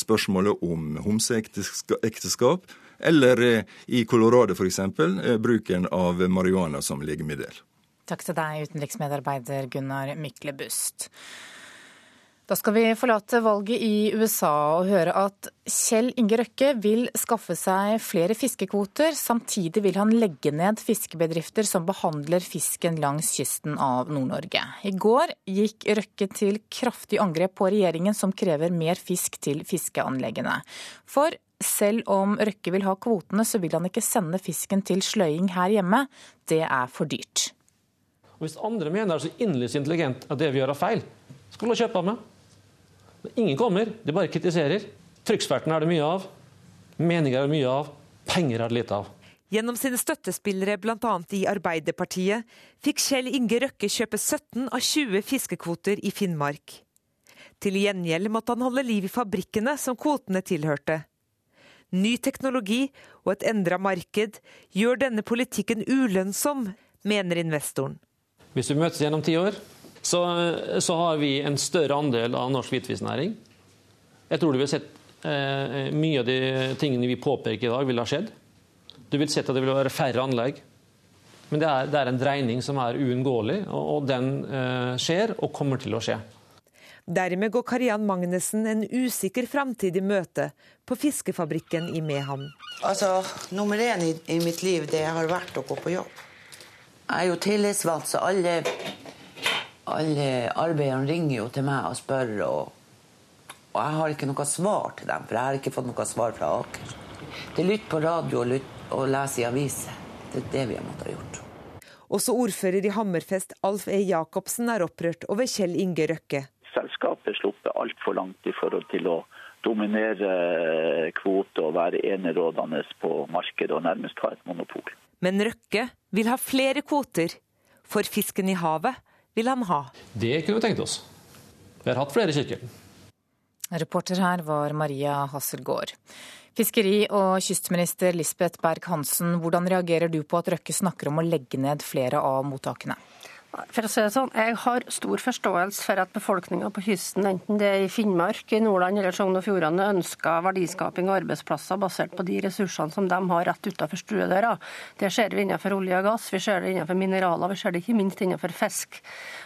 spørsmålet om homseekteskap eller eh, i Colorado f.eks. Eh, bruken av marihuana som legemiddel. Takk til deg, utenriksmedarbeider Gunnar Myklebust. Da skal vi forlate valget i USA og høre at Kjell Inge Røkke vil skaffe seg flere fiskekvoter. Samtidig vil han legge ned fiskebedrifter som behandler fisken langs kysten av Nord-Norge. I går gikk Røkke til kraftig angrep på regjeringen som krever mer fisk til fiskeanleggene. For selv om Røkke vil ha kvotene, så vil han ikke sende fisken til sløying her hjemme. Det er for dyrt. hvis andre mener det er så inderlig intelligent at det vi gjør er feil, skal de kjøpe med. Ingen kommer, de bare kritiserer. Trykksverten er det mye av. Meninger er det mye av. Penger er det lite av. Gjennom sine støttespillere bl.a. i Arbeiderpartiet fikk Kjell Inge Røkke kjøpe 17 av 20 fiskekvoter i Finnmark. Til gjengjeld måtte han holde liv i fabrikkene som kvotene tilhørte. Ny teknologi og et endra marked gjør denne politikken ulønnsom, mener investoren. Hvis vi møtes gjennom ti år, så, så, har vi en større andel av norsk hvitfisknæring. Jeg tror du vil sett eh, mye av de tingene vi påpeker i dag, ville ha skjedd. Du vil sett at det vil være færre anlegg. Men det er, det er en dreining som er uunngåelig, og, og den eh, skjer og kommer til å skje. Dermed går Kariann Magnussen en usikker framtid i møte på fiskefabrikken i Mehamn. Altså, Nummer én i, i, mitt liv det har vært å gå på jobb. Jeg er jo tillitsvalgt, så alle, alle arbeiderne ringer jo til meg og spør. Og, og, jeg har ikke noe svar til dem, for jeg har ikke fått noe svar fra Aker. Det er lytt på radio og, lytt, og lese i aviser. Det er det vi har måttet ha gjort. Også ordfører i Hammerfest, Alf E. Jacobsen, er opprørt over Kjell Inge Røkke selskapet sluppet altfor langt i forhold til å dominere kvote og være enerådende på markedet og nærmest ha et monopol. Men Røkke vil ha flere kvoter, for fisken i havet vil han ha. Det kunne vi tenkt oss. Vi har hatt flere kirker. Reporter her var Maria Hasselgaard. Fiskeri- og kystminister Lisbeth Berg-Hansen, hvordan reagerer du på at Røkke snakker om å legge ned flere av mottakene? For å si det sånn, Jeg har stor forståelse for at befolkninga på kysten, enten det er i Finnmark, i Nordland eller Sogn og Fjordane, ønsker verdiskaping og arbeidsplasser basert på de ressursene som de har rett utenfor stuedøra. Det ser vi innenfor olje og gass, vi ser det innenfor mineraler, vi ser det ikke minst innenfor fisk.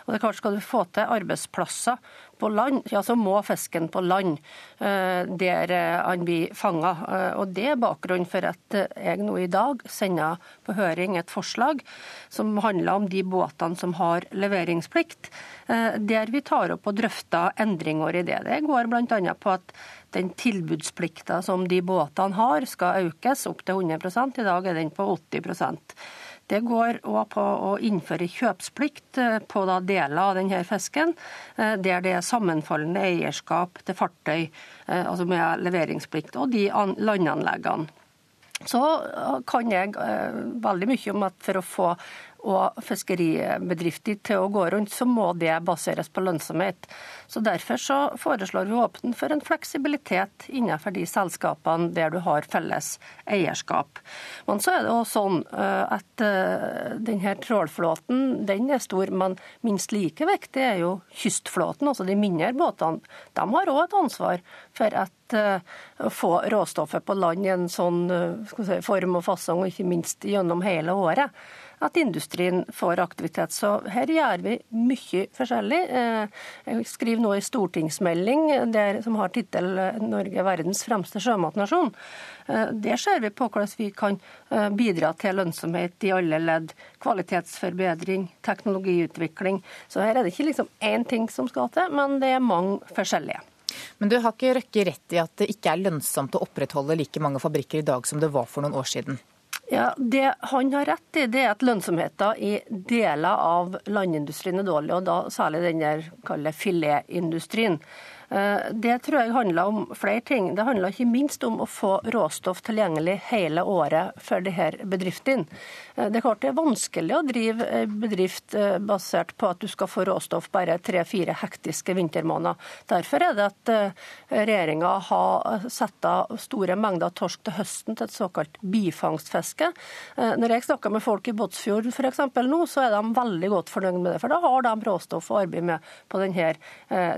Og det er klart Skal du få til arbeidsplasser på land, ja, så må fisken på land eh, der eh, han blir fanga. Eh, og Det er bakgrunnen for at jeg nå i dag sender på høring et forslag som handler om de båtene som har leveringsplikt, der vi tar opp og drøfter endringer i det. Det går bl.a. på at den tilbudsplikta som de båtene har, skal økes opp til 100 I dag er den på 80 det går òg på å innføre kjøpsplikt eh, på deler av denne fisken, eh, der det er sammenfallende eierskap til fartøy, eh, altså med leveringsplikt, og de landanleggene. Så kan jeg veldig mye om at for å få og fiskeribedrifter til å gå rundt, så må det baseres på lønnsomhet. Så Derfor så foreslår vi å åpne for en fleksibilitet innenfor de selskapene der du har felles eierskap. Men så er det også sånn eh, at eh, denne trålflåten den er stor, men minst like viktig er jo kystflåten, altså de mindre båtene. De har òg et ansvar for at eh, få råstoffet på land i en sånn si, form og fasong, og ikke minst gjennom hele året at industrien får aktivitet. Så her gjør vi mye forskjellig. Eh, jeg skriver nå en stortingsmelding der, som har tittel 'Norge verdens fremste sjømatnasjon'. Eh, der ser vi på hvordan vi kan eh, bidra til lønnsomhet i alle ledd. Kvalitetsforbedring, teknologiutvikling. Så her er det ikke liksom én ting som skal til, men det er mange forskjellige. Men du har ikke Røkke rett i at det ikke er lønnsomt å opprettholde like mange fabrikker i dag som det var for noen år siden? Ja, Det han har rett i, det er at lønnsomheten i deler av landindustrien er dårlig, og da særlig den der filetindustrien. Det tror jeg handler om flere ting. Det handler ikke minst om å få råstoff tilgjengelig hele året for her bedriftene. Det er klart det er vanskelig å drive bedrift basert på at du skal få råstoff bare tre-fire hektiske vintermåneder. Derfor er det at regjeringa har satt av store mengder torsk til høsten til et såkalt bifangstfiske. Når jeg snakker med folk i Båtsfjorden f.eks. nå, så er de veldig godt fornøyd med det. For da har de råstoff å arbeide med på denne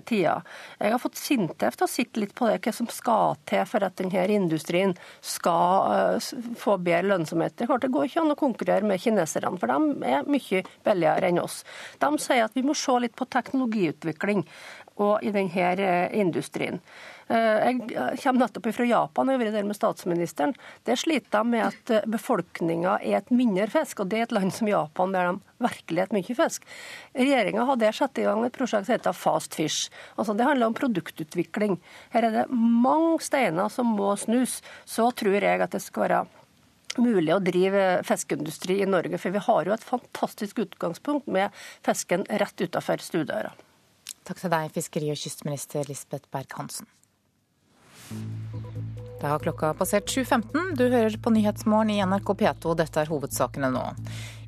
tida. Jeg har fått Sintef til å sitte litt på det, hva som skal til for at denne industrien skal få bedre lønnsomhet. Det, klart, det går ikke an å konkurrere med kineserne, for de er mye billigere enn oss. De sier at vi må se litt på teknologiutvikling og i denne industrien. Jeg kommer nettopp fra Japan og har vært der med statsministeren. Der sliter de med at befolkninga er et mindre fisk, og det er et land som Japan der de virkelig et mye fisk. Regjeringa har der satt i gang et prosjekt som heter Fast Fish. Altså Det handler om produktutvikling. Her er det mange steiner som må snus. Så tror jeg at det skal være mulig å drive fiskeindustri i Norge, for vi har jo et fantastisk utgangspunkt med fisken rett utafor stuedøra. Takk til deg, fiskeri- og kystminister Lisbeth Berg-Hansen. Det har klokka passert 7.15. Du hører på Nyhetsmorgen i NRK P2. Dette er hovedsakene nå.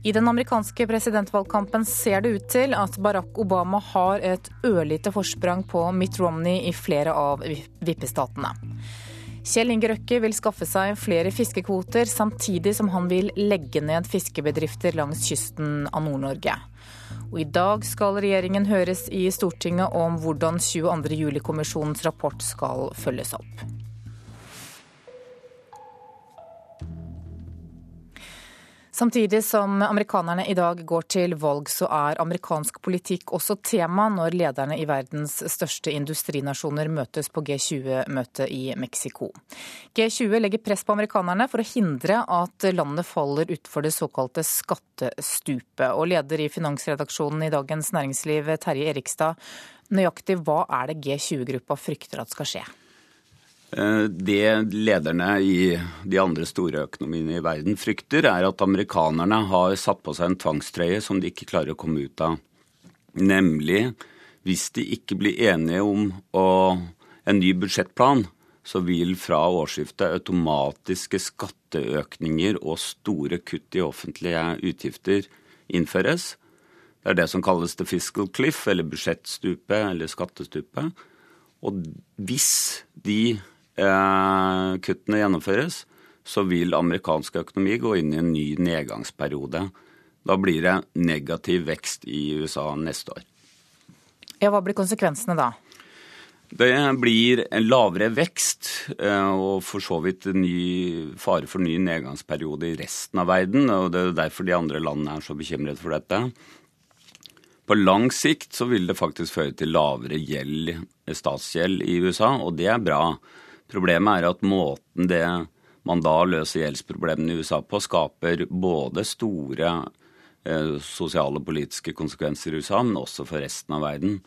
I den amerikanske presidentvalgkampen ser det ut til at Barack Obama har et ørlite forsprang på Mitt Romney i flere av vippestatene. Kjell Inge Røkke vil skaffe seg flere fiskekvoter, samtidig som han vil legge ned fiskebedrifter langs kysten av Nord-Norge. Og I dag skal regjeringen høres i Stortinget om hvordan 22. juli-kommisjonens rapport skal følges opp. Samtidig som amerikanerne i dag går til valg, så er amerikansk politikk også tema når lederne i verdens største industrinasjoner møtes på G20-møtet i Mexico. G20 legger press på amerikanerne for å hindre at landet faller utfor det såkalte skattestupet. Og leder i finansredaksjonen i Dagens Næringsliv, Terje Erikstad, nøyaktig hva er det G20-gruppa frykter at skal skje? Eh, det lederne i de andre store økonomiene i verden frykter, er at amerikanerne har satt på seg en tvangstrøye som de ikke klarer å komme ut av. Nemlig hvis de ikke blir enige om å, en ny budsjettplan, så vil fra årsskiftet automatiske skatteøkninger og store kutt i offentlige utgifter innføres. Det er det som kalles the fiscal cliff, eller budsjettstupet, eller skattestupet. Og hvis de kuttene gjennomføres, så vil amerikansk økonomi gå inn i en ny nedgangsperiode. Da blir det negativ vekst i USA neste år. Ja, Hva blir konsekvensene da? Det blir en lavere vekst eh, og for så vidt ny fare for ny nedgangsperiode i resten av verden. og Det er derfor de andre landene er så bekymret for dette. På lang sikt så vil det faktisk føre til lavere gjeld, statsgjeld i USA, og det er bra. Problemet er at måten det man da løser gjeldsproblemene i USA på, skaper både store eh, sosiale og politiske konsekvenser i USA, men også for resten av verden.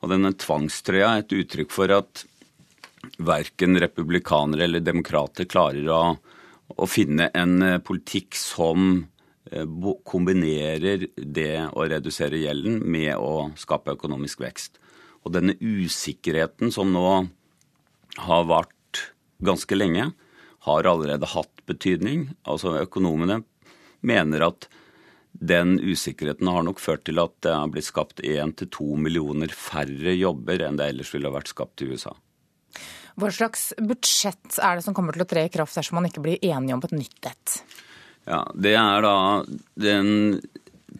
Og denne tvangstrøya er et uttrykk for at verken republikanere eller demokrater klarer å, å finne en eh, politikk som eh, kombinerer det å redusere gjelden med å skape økonomisk vekst. Og denne usikkerheten som nå har vart ganske lenge, har allerede hatt betydning. Altså Økonomene mener at den usikkerheten har nok ført til at det har blitt skapt 1-2 millioner færre jobber enn det ellers ville vært skapt i USA. Hva slags budsjett er det som kommer til å tre i kraft dersom man ikke blir enige om et nytt et? Ja, Det er da den,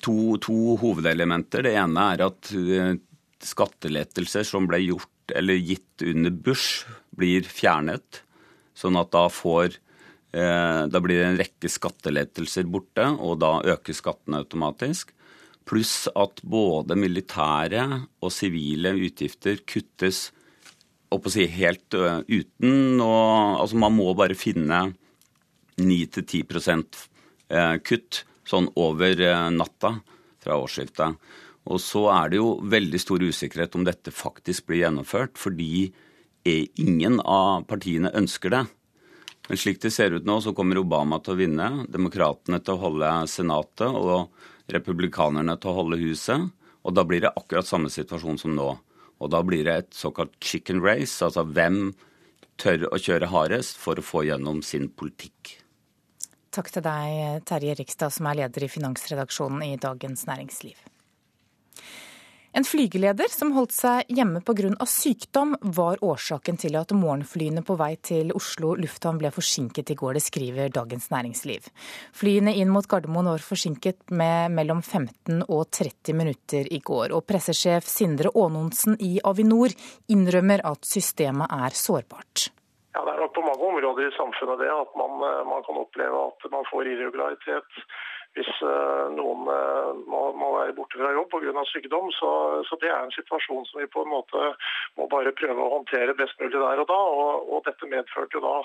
to, to hovedelementer. Det ene er at eh, skattelettelser som ble gjort eller gitt under Bush, blir fjernet. Sånn at da får eh, Da blir en rekke skattelettelser borte, og da øker skattene automatisk. Pluss at både militære og sivile utgifter kuttes å si, helt uten og, Altså man må bare finne 9-10 eh, kutt sånn over eh, natta fra årsskiftet. Og så er det jo veldig stor usikkerhet om dette faktisk blir gjennomført, fordi ingen av partiene ønsker det. Men slik det ser ut nå, så kommer Obama til å vinne, demokratene til å holde Senatet og republikanerne til å holde Huset. Og da blir det akkurat samme situasjon som nå. Og da blir det et såkalt chicken race, altså hvem tør å kjøre hardest for å få gjennom sin politikk. Takk til deg, Terje Rikstad, som er leder i finansredaksjonen i Dagens Næringsliv. En flygeleder som holdt seg hjemme pga. sykdom, var årsaken til at morgenflyene på vei til Oslo lufthavn ble forsinket i går. Det skriver Dagens Næringsliv. Flyene inn mot Gardermoen var forsinket med mellom 15 og 30 minutter i går. Og pressesjef Sindre Aanonsen i Avinor innrømmer at systemet er sårbart. Ja, Det er nok på mange områder i samfunnet det at man, man kan oppleve at man får irregularitet hvis eh, noen eh, må, må være borte fra jobb pga. sykdom. Så, så, det er en situasjon som vi på en måte må bare prøve å håndtere best mulig der og da. Og, og dette medførte jo da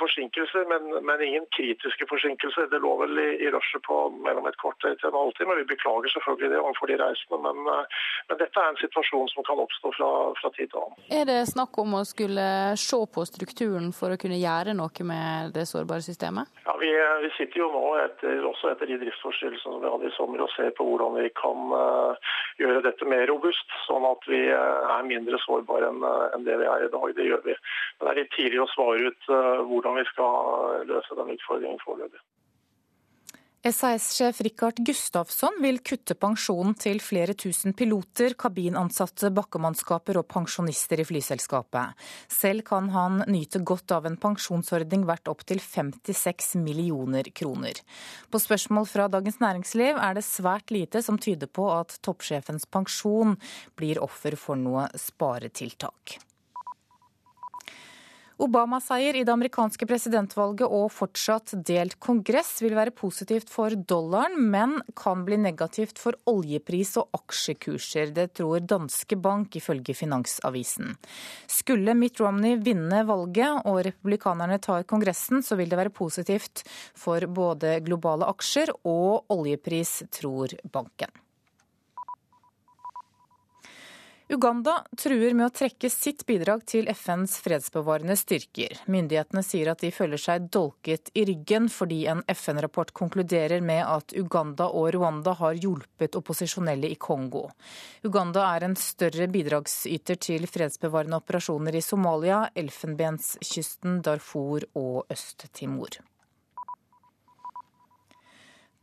forsinkelser, men, men, ingen kritiske forsinkelser. Det lå vel i, i rushet på mellom et kvarter til en halvtime. Vi beklager selvfølgelig det overfor de reisende, men, eh, men, dette er en situasjon som kan oppstå fra, fra tid til annen. Er det snakk om å skulle se på strukturen for å kunne gjøre noe med det sårbare systemet? Ja, Vi, eh, vi sitter jo nå, etter, også etter de driftsforstyrrelsene som vi hadde i sommer, og ser på hvordan vi kan uh, gjøre dette mer robust, sånn at vi uh, er mindre sårbare enn, uh, enn det vi er i dag. Det gjør vi. Men det er litt tidlig å svare ut hvordan vi skal løse den utfordringen foreløpig. SAS-sjef Rikard Gustafsson vil kutte pensjonen til flere tusen piloter, kabinansatte, bakkemannskaper og pensjonister i flyselskapet. Selv kan han nyte godt av en pensjonsordning verdt opptil 56 millioner kroner. På spørsmål fra Dagens Næringsliv er det svært lite som tyder på at toppsjefens pensjon blir offer for noe sparetiltak. Obama-seier i det amerikanske presidentvalget og fortsatt delt kongress vil være positivt for dollaren, men kan bli negativt for oljepris og aksjekurser. Det tror Danske Bank, ifølge Finansavisen. Skulle Mitt Romney vinne valget og republikanerne tar Kongressen, så vil det være positivt for både globale aksjer og oljepris, tror banken. Uganda truer med å trekke sitt bidrag til FNs fredsbevarende styrker. Myndighetene sier at de føler seg dolket i ryggen fordi en FN-rapport konkluderer med at Uganda og Rwanda har hjulpet opposisjonelle i Kongo. Uganda er en større bidragsyter til fredsbevarende operasjoner i Somalia, Elfenbenskysten, Darfur og Øst-Timor.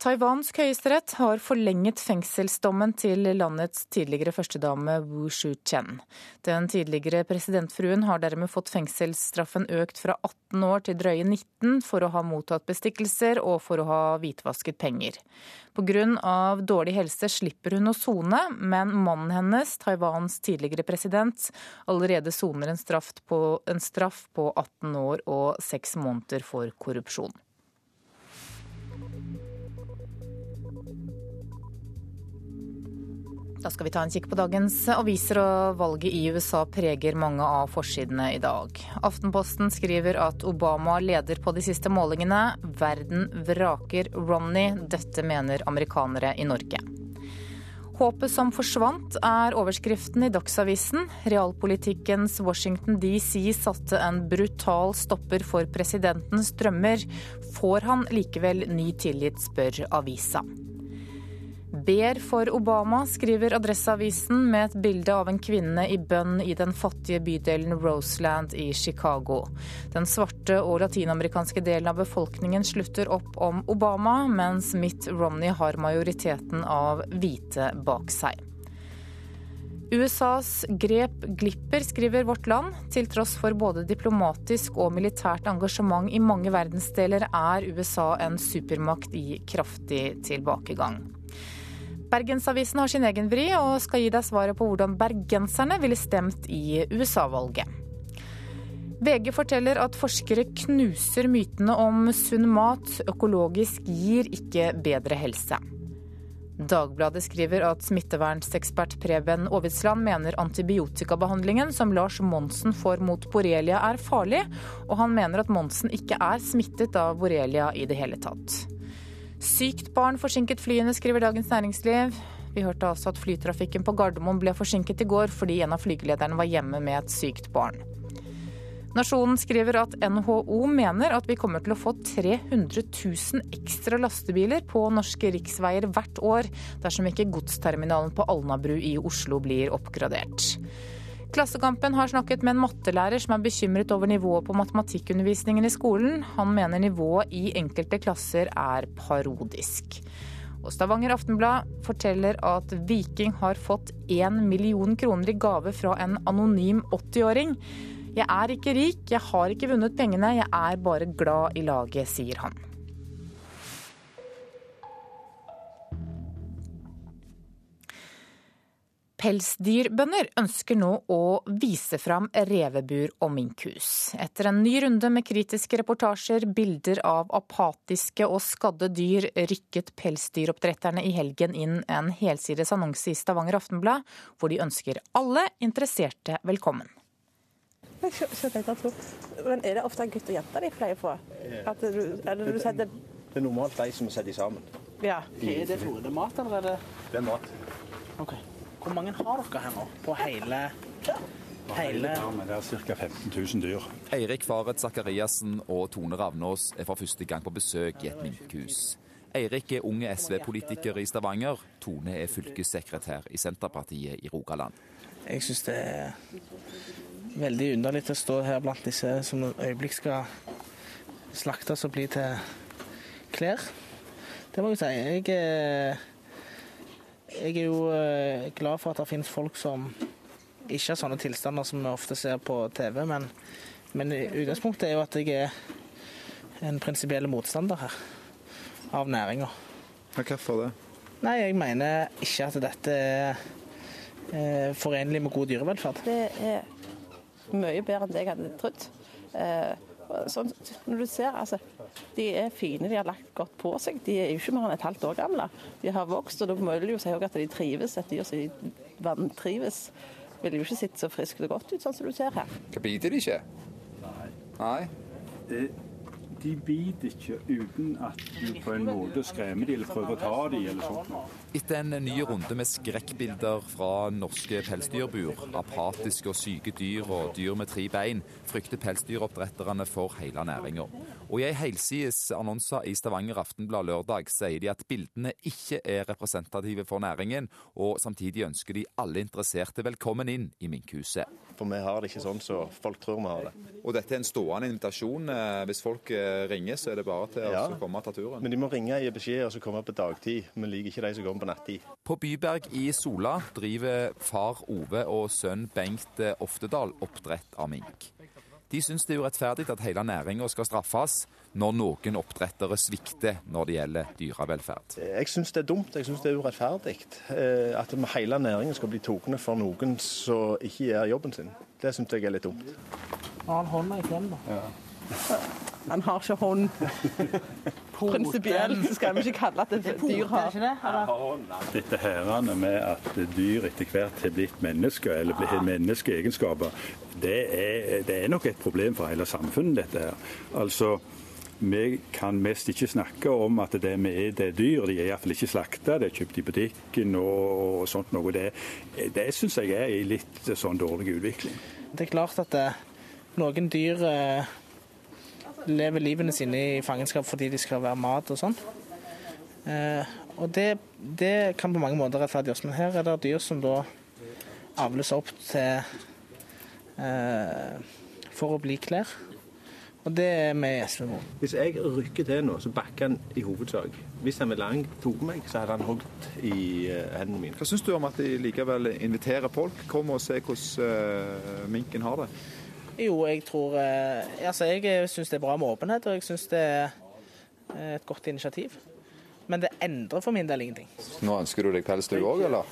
Taiwansk høyesterett har forlenget fengselsdommen til landets tidligere førstedame Wu Shu-chen. Den tidligere presidentfruen har dermed fått fengselsstraffen økt fra 18 år til drøye 19 for å ha mottatt bestikkelser og for å ha hvitvasket penger. Pga. dårlig helse slipper hun å sone, men mannen hennes, Taiwans tidligere president, allerede soner en straff på, en straff på 18 år og 6 måneder for korrupsjon. Da skal vi ta en kikk på dagens aviser, og valget i USA preger mange av forsidene i dag. Aftenposten skriver at Obama leder på de siste målingene. Verden vraker Romney. Dette mener amerikanere i Norge. Håpet som forsvant, er overskriften i Dagsavisen. Realpolitikkens Washington DC satte en brutal stopper for presidentens drømmer. Får han likevel ny tillit, spør avisa ber for Obama, skriver Adresseavisen med et bilde av en kvinne i bønn i den fattige bydelen Roseland i Chicago. Den svarte og latinamerikanske delen av befolkningen slutter opp om Obama, mens Mitt Romney har majoriteten av hvite bak seg. USAs grep glipper, skriver Vårt Land. Til tross for både diplomatisk og militært engasjement i mange verdensdeler, er USA en supermakt i kraftig tilbakegang. Bergensavisen har sin egen vri og skal gi deg svaret på hvordan bergenserne ville stemt i USA-valget. VG forteller at forskere knuser mytene om sunn mat. Økologisk gir ikke bedre helse. Dagbladet skriver at smittevernsekspert Preben Aavitsland mener antibiotikabehandlingen som Lars Monsen får mot borrelia er farlig, og han mener at Monsen ikke er smittet av borrelia i det hele tatt. Sykt barn forsinket flyene, skriver Dagens Næringsliv. Vi hørte altså at flytrafikken på Gardermoen ble forsinket i går fordi en av flygelederne var hjemme med et sykt barn. Nasjonen skriver at NHO mener at vi kommer til å få 300 000 ekstra lastebiler på norske riksveier hvert år dersom ikke godsterminalen på Alnabru i Oslo blir oppgradert. Klassekampen har snakket med en mattelærer som er bekymret over nivået på matematikkundervisningen i skolen. Han mener nivået i enkelte klasser er parodisk. Og Stavanger Aftenblad forteller at Viking har fått én million kroner i gave fra en anonym 80-åring. Jeg er ikke rik, jeg har ikke vunnet pengene, jeg er bare glad i laget, sier han. Pelsdyrbønder ønsker nå å vise fram revebur og minkhus. Etter en ny runde med kritiske reportasjer, bilder av apatiske og skadde dyr, rykket pelsdyroppdretterne i helgen inn en helsides annonse i Stavanger Aftenblad, hvor de ønsker alle interesserte velkommen. Men er det ofte gutt og jente de pleier på? At du, eller du setter... Det er normalt de som setter sammen. Ja. Er det fôr? Det er mat, eller er det Det er mat. OK. Hvor mange har dere her nå? På hele Hele Det er ca. 15 000 dyr. Eirik Faret Sakariassen og Tone Ravnås er for første gang på besøk i et minkhus. Eirik er unge SV-politiker i Stavanger. Tone er fylkessekretær i Senterpartiet i Rogaland. Jeg syns det er veldig underlig å stå her blant disse som et øyeblikk skal slaktes og bli til klær. Det må jeg si. Jeg er, jeg er jo eh, glad for at det finnes folk som ikke har sånne tilstander som vi ofte ser på TV, men, men utgangspunktet er jo at jeg er en prinsipiell motstander her av næringa. Hvorfor det? Nei, jeg mener ikke at dette er eh, forenlig med god dyrevelferd. Det er mye bedre enn det jeg hadde trodd. Eh, sånn, når du ser, altså, De er fine, de har lagt godt på seg. De er jo ikke mer enn et halvt år gamle. De har vokst, og da må du jo si at de trives. Et dyr som vantrives, ville jo ikke sett så friskt og godt ut, sånn som du ser her. Hva biter de ikke? Nei. Det, de biter ikke uten at du på en måte skremmer dem eller prøver å ta dem eller sånt. Etter en ny runde med skrekkbilder fra norske pelsdyrbur, apatiske og syke dyr og dyr med tre bein, frykter pelsdyroppdretterne for hele næringa. Og i ei helsides annonse i Stavanger Aftenblad lørdag sier de at bildene ikke er representative for næringen, og samtidig ønsker de alle interesserte velkommen inn i minkhuset. For vi har det ikke sånn som så folk tror vi har det. Og dette er en stående invitasjon. Eh, Hvis folk eh, ringer, så er det bare til Ja. å komme og ta turen. Men de må ringe og gi beskjed og så komme på dagtid. Vi liker ikke de som kommer på nattid. På Byberg i Sola driver far Ove og sønn Bengt eh, Oftedal oppdrett av mink. De syns det er urettferdig at hele næringa skal straffes når noen oppdrettere svikter når det gjelder dyrevelferd. Jeg syns det er dumt, jeg syns det er urettferdig. eh, At hele næringen skal bli tatt for noen som ikke gjør jobben sin. Det syns jeg er litt dumt. Har han hånda i klem, da? Han har ikke hånd. Prinsipielt skal vi ikke kalle at et dyr har. Dette herrene med at dyr etter hvert har blitt mennesker, eller har menneskeegenskaper, det er, det er nok et problem for hele samfunnet, dette her. Altså, vi kan mest ikke snakke om at det vi er, det er dyr. De er iallfall ikke slakta, det er kjøpt i butikken og, og sånt noe. Det, det syns jeg er i litt sånn dårlig utvikling. Det er klart at eh, noen dyr eh, lever livene sine i fangenskap fordi de skal være mat og sånn. Eh, og det, det kan på mange måter rettferdiggjøres, men her er det dyr som da avles opp til eh, for å bli klær. Og det er vi i SV mot. Hvis jeg rykker til nå, så bakker han i hovedsak. Hvis han ville lang tok meg, så hadde han hogd i eh, hendene mine. Hva syns du om at de likevel inviterer folk? Kom og se hvordan eh, minken har det. Jo, jeg tror eh, Altså, jeg syns det er bra med åpenhet, og jeg syns det er eh, et godt initiativ. Men det endrer for min del ingenting. Nå ønsker du deg pels du òg, eller?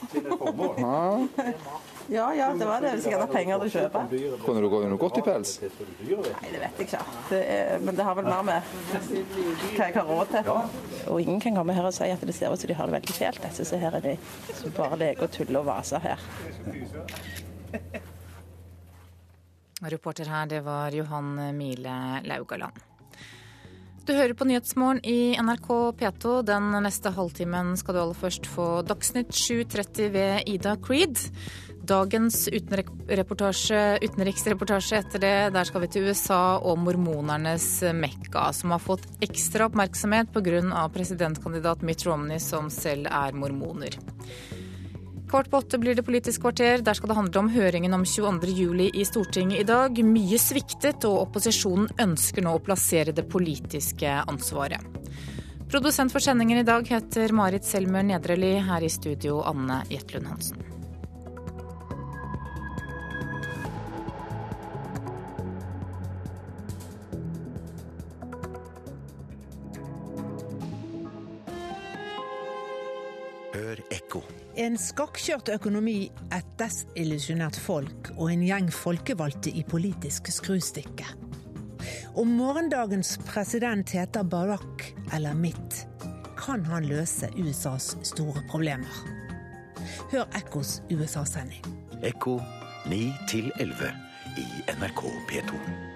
Ja. Ja, ja, det var det. Hvis jeg hadde penger til å kjøpe. Kunne du gå noe godt i pels? Nei, det vet jeg ikke. Det er, men det har vel mer med hva jeg har råd til. Og ingen kan komme her og si at det ser ut som de har det veldig fælt. Jeg syns her er de som bare leker og tuller og vaser her. Reporter her, det var Johan Mile Laugaland. Du hører på Nyhetsmorgen i NRK P2. Den neste halvtimen skal du aller først få Dagsnytt 7.30 ved Ida Creed. Dagens utenriksreportasje etter det, der skal vi til USA og mormonernes Mekka, som har fått ekstra oppmerksomhet pga. presidentkandidat Mitt Romney, som selv er mormoner. Kvart på åtte blir det Politisk kvarter. Der skal det handle om høringen om 22.07 i Stortinget i dag. Mye sviktet, og opposisjonen ønsker nå å plassere det politiske ansvaret. Produsent for sendingen i dag heter Marit Selmer Nedreli. Her i studio Anne Jetlund Hansen. En skakkjørt økonomi, et desillusjonert folk og en gjeng folkevalgte i politisk skrustikke. Om morgendagens president heter Barack eller Mitt, kan han løse USAs store problemer. Hør Ekkos USA-sending. Ekko 9 11 i NRK P2.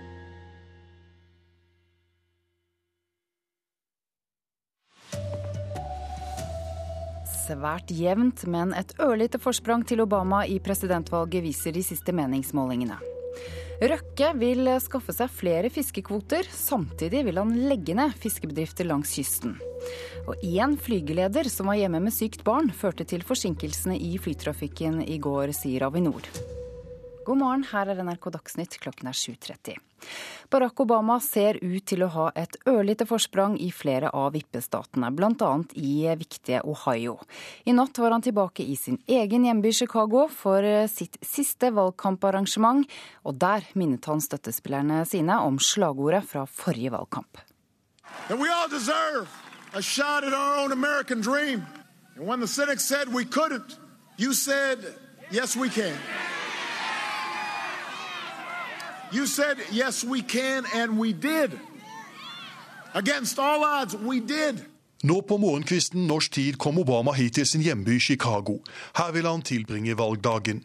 Svært jevnt, men et ørlite forsprang til Obama i presidentvalget viser de siste meningsmålingene. Røkke vil skaffe seg flere fiskekvoter. Samtidig vil han legge ned fiskebedrifter langs kysten. Og én flygeleder som var hjemme med sykt barn, førte til forsinkelsene i flytrafikken i går, sier Avinor. God morgen, her er NRK Dagsnytt, klokken er 7.30. Barack Obama ser ut til å ha et ørlite forsprang i flere av vippestatene, bl.a. i viktige Ohio. I natt var han tilbake i sin egen hjemby Chicago for sitt siste valgkamparrangement, og der minnet han støttespillerne sine om slagordet fra forrige valgkamp. And we all deserve a shot at our own American dream. And when yes. You said, yes, we can, and we did. Against all odds, we did. Nå på morgenkvisten norsk tid kom Obama hit til sin hjemby Chicago. Her vil han tilbringe valgdagen.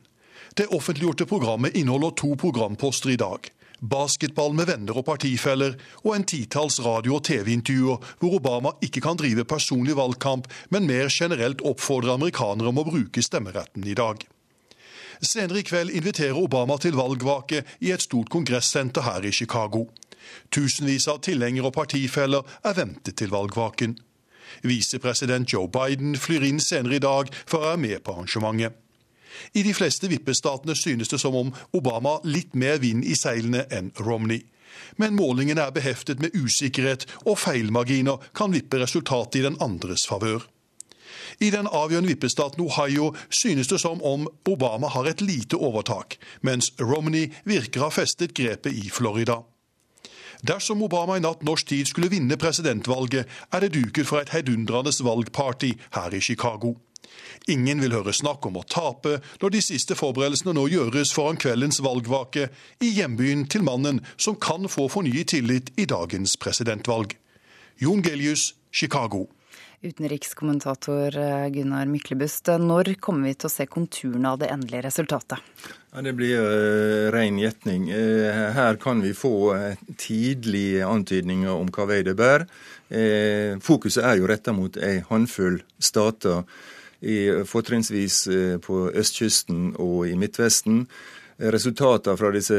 Det offentliggjorte programmet inneholder to programposter i dag. Basketball med venner og partifeller, og en titalls radio- og TV-intervjuer hvor Obama ikke kan drive personlig valgkamp, men mer generelt oppfordrer amerikanere om å bruke stemmeretten i dag. Senere i kveld inviterer Obama til valgvake i et stort kongressenter her i Chicago. Tusenvis av tilhengere og partifeller er ventet til valgvaken. Visepresident Joe Biden flyr inn senere i dag for å være med på arrangementet. I de fleste vippestatene synes det som om Obama litt mer vind i seilene enn Romney. Men målingene er beheftet med usikkerhet, og feilmarginer kan vippe resultatet i den andres favør. I den avgjørende vippestaten Ohio synes det som om Obama har et lite overtak, mens Romney virker å ha festet grepet i Florida. Dersom Obama i natt norsk tid skulle vinne presidentvalget, er det duket for et heidundrende valgparty her i Chicago. Ingen vil høre snakk om å tape når de siste forberedelsene nå gjøres foran kveldens valgvake i hjembyen til mannen som kan få fornyet tillit i dagens presidentvalg. Jon Gelius, Chicago. Utenrikskommentator eh, Gunnar Myklebust, når kommer vi til å se konturene av det endelige resultatet? Ja, det blir uh, ren gjetning. Uh, her kan vi få uh, tidlige antydninger om hva vei det bærer. Fokuset er jo retta mot ei håndfull stater, fortrinnsvis på østkysten og i Midtvesten. resultater fra disse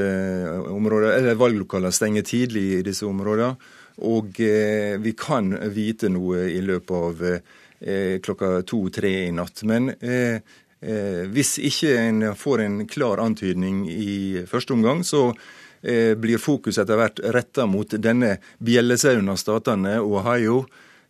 områdene, eller valglokaler stenger tidlig i disse områdene. Og eh, vi kan vite noe i løpet av eh, klokka to-tre i natt. Men eh, hvis ikke en får en klar antydning i første omgang, så blir fokus etter hvert retta mot denne bjellesauen av statene, Ohio,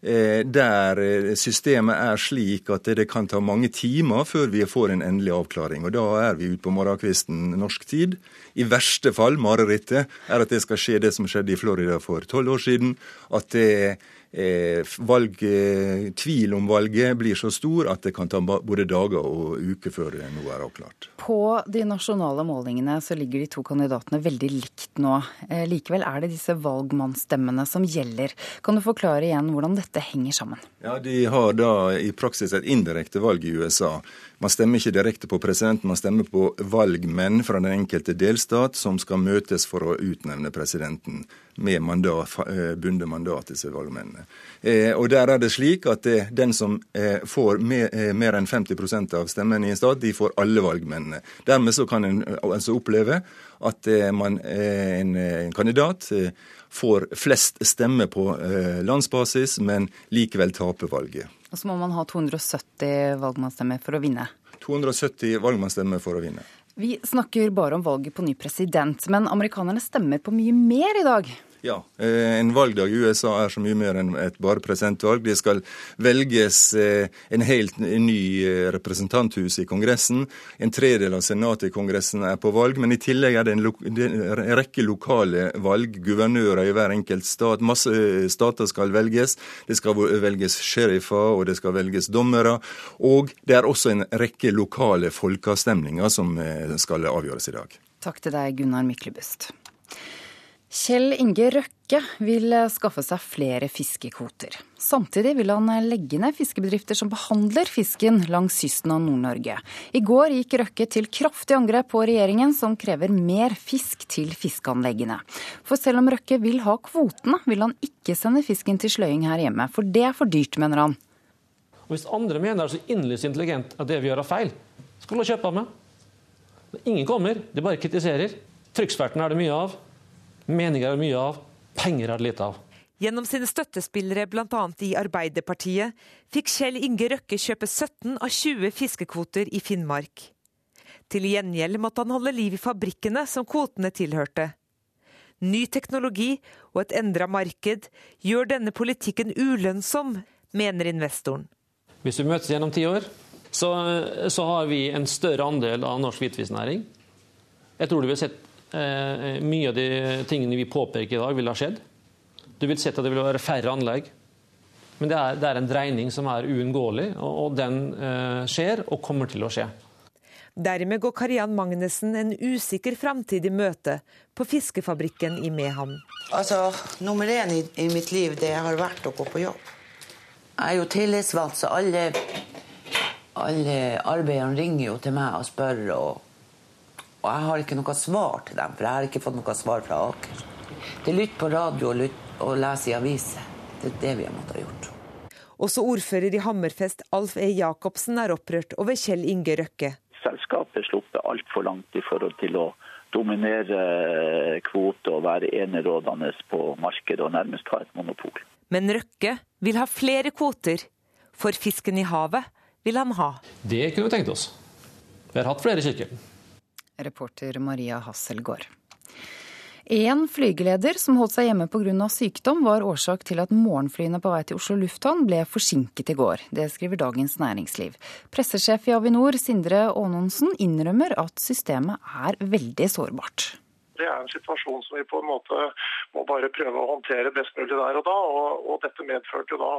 der systemet er slik at det kan ta mange timer før vi får en endelig avklaring. Og Da er vi ute på morgenkvisten norsk tid. I verste fall, marerittet, er at det skal skje det som skjedde i Florida for tolv år siden. At det eh, valg, eh, tvil om valget blir så stor at det kan ta både dager og uker før noe er avklart. På de nasjonale målingene så ligger de to kandidatene veldig likt nå. Eh, likevel er det disse valgmannsstemmene som gjelder. Kan du forklare igjen hvordan dette henger sammen? Ja, De har da i praksis et indirekte valg i USA. Man stemmer ikke direkte på presidenten, man stemmer på valgmenn fra den enkelte delstat som skal møtes for å utnevne presidenten med mandat, eh, bundet mandat, disse valgmennene. Eh, og der er det slik at det, den som eh, får mer, eh, enn 50% av stemmene i en stat, de får alle valgmennene. Dermed så kan en altså oppleve at eh, man, eh, en, en, kandidat får flest stemmer på landsbasis, men likevel taper valget. Og så må man ha 270 valgmannsstemmer for å vinne. 270 valgmannsstemmer for å vinne. Vi snakker bare om valget på ny president, men amerikanerne stemmer på mye mer i dag. Ja. Eh, en valgdag i USA er så mye mer enn et bare presidentvalg. Det skal velges eh, en helt ny eh, representanthus i Kongressen. En tredel av senatet i Kongressen er på valg, men i tillegg er det en, en rekke lokale valg. Guvernører i hver enkelt stat. Masse stater skal velges. Det skal velges sheriffer, og det skal velges dommere. Og det er også en rekke lokale folkeavstemninger som skal avgjøres i dag. Takk til deg, Gunnar Myklebust. Kjell Inge Røkke vil skaffe seg flere fiskekvoter. Samtidig vil han legge ned fiskebedrifter som behandler fisken langs kysten av Nord-Norge. I går gikk Røkke til kraftig angrep på regjeringen, som krever mer fisk til fiskeanleggene. For selv om Røkke vil ha kvotene, vil han ikke sende fisken til sløying her hjemme. For det er for dyrt, mener han. Og hvis andre mener det er så innlysende intelligent at det vi gjør er feil, skal du kjøpe av meg. Ingen kommer, de bare kritiserer. Trykksverten er det mye av. Meninger er det mye av, penger er det lite av. Gjennom sine støttespillere bl.a. i Arbeiderpartiet fikk Kjell Inge Røkke kjøpe 17 av 20 fiskekvoter i Finnmark. Til gjengjeld måtte han holde liv i fabrikkene som kvotene tilhørte. Ny teknologi og et endra marked gjør denne politikken ulønnsom, mener investoren. Hvis vi møtes gjennom ti år, så, så, har vi en større andel av norsk hvitfisknæring. Jeg tror du vil sett Eh, mye av de tingene vi påpeker i dag, ville ha skjedd. Du vil sett at det vil være færre anlegg. Men det er, det er en dreining som er uunngåelig, og, og den eh, skjer og kommer til å skje. Dermed går Karian Magnussen en usikker framtid i møte på fiskefabrikken i Mehamn. Altså, nummer én i, i, mitt liv, det har vært å gå på jobb. Jeg er jo tillitsvalgt, så alle, alle arbeiderne ringer jo til meg og spør. og og jeg har ikke noe svar til dem, for jeg har ikke fått noe svar fra Aker. Det er lytt på radio og, lytt, og lese i aviser. Det er det vi har måttet ha gjort. Også ordfører i Hammerfest, Alf E. Jacobsen, er opprørt over Kjell Inge Røkke. Selskapet sluppet altfor langt i forhold til å dominere kvote og være enerådende på markedet og nærmest ha et monopol. Men Røkke vil ha flere kvoter. For fisken i havet vil han ha. Det kunne vi tenkt oss. Vi har hatt flere kikkerter. Reporter Maria Hasselgaard. En flygeleder som holdt seg hjemme pga. sykdom, var årsak til at morgenflyene på vei til Oslo lufthavn ble forsinket i går. Det skriver Dagens Næringsliv. Pressesjef i Avinor, Sindre Aanonsen, innrømmer at systemet er veldig sårbart. Det er en situasjon som vi på en måte må bare prøve å håndtere best mulig der og da. Og, og dette medførte da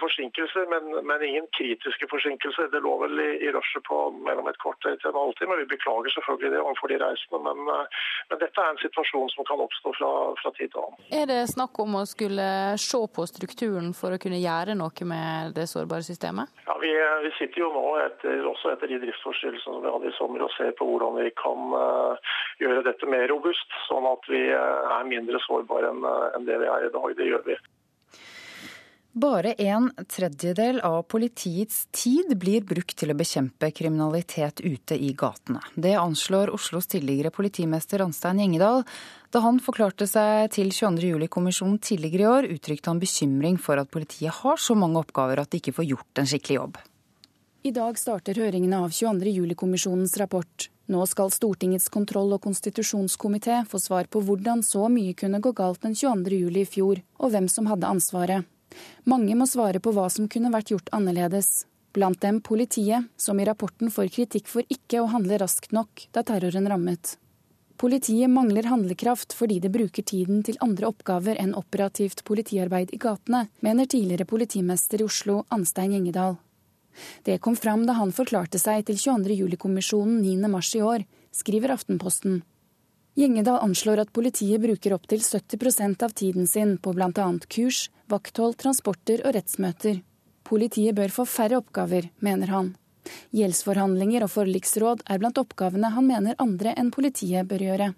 forsinkelser, men, men, ingen kritiske forsinkelser. Det lå vel i, i rushet på mellom et kvarter til en halvtime. Vi beklager selvfølgelig det overfor de reisende, men, eh, men, dette er en situasjon som kan oppstå fra, fra tid til annen. Er det snakk om å skulle se på strukturen for å kunne gjøre noe med det sårbare systemet? Ja, Vi, vi sitter jo nå, etter, også etter de driftsforstyrrelsene som vi hadde i sommer, og ser på hvordan vi kan uh, gjøre dette mer robust, sånn at vi er mindre sårbare enn, enn det vi er i dag. Det gjør vi. Bare en tredjedel av politiets tid blir brukt til å bekjempe kriminalitet ute i gatene. Det anslår Oslos tidligere politimester Anstein Gjengedal. Da han forklarte seg til 22. juli-kommisjonen tidligere i år, uttrykte han bekymring for at politiet har så mange oppgaver at de ikke får gjort en skikkelig jobb. I dag starter høringene av 22. juli-kommisjonens rapport. Nå skal Stortingets kontroll- og konstitusjonskomité få svar på hvordan så mye kunne gå galt den 22. juli i fjor, og hvem som hadde ansvaret. Mange må svare på hva som kunne vært gjort annerledes. Blant dem politiet, som i rapporten får kritikk for ikke å handle raskt nok da terroren rammet. Politiet mangler handlekraft fordi det bruker tiden til andre oppgaver enn operativt politiarbeid i gatene, mener tidligere politimester i Oslo, Anstein Gjengedal. Det kom fram da han forklarte seg til 22. juli-kommisjonen 9. mars i år, skriver Aftenposten. Gjengedal anslår at politiet bruker opptil 70% av tiden sin på bl.a. kurs, vakthold, transporter og rettsmøter. Politiet bør få færre oppgaver, mener han. Gjeldsforhandlinger og forliksråd er blant oppgavene han mener andre enn politiet bør gjøre.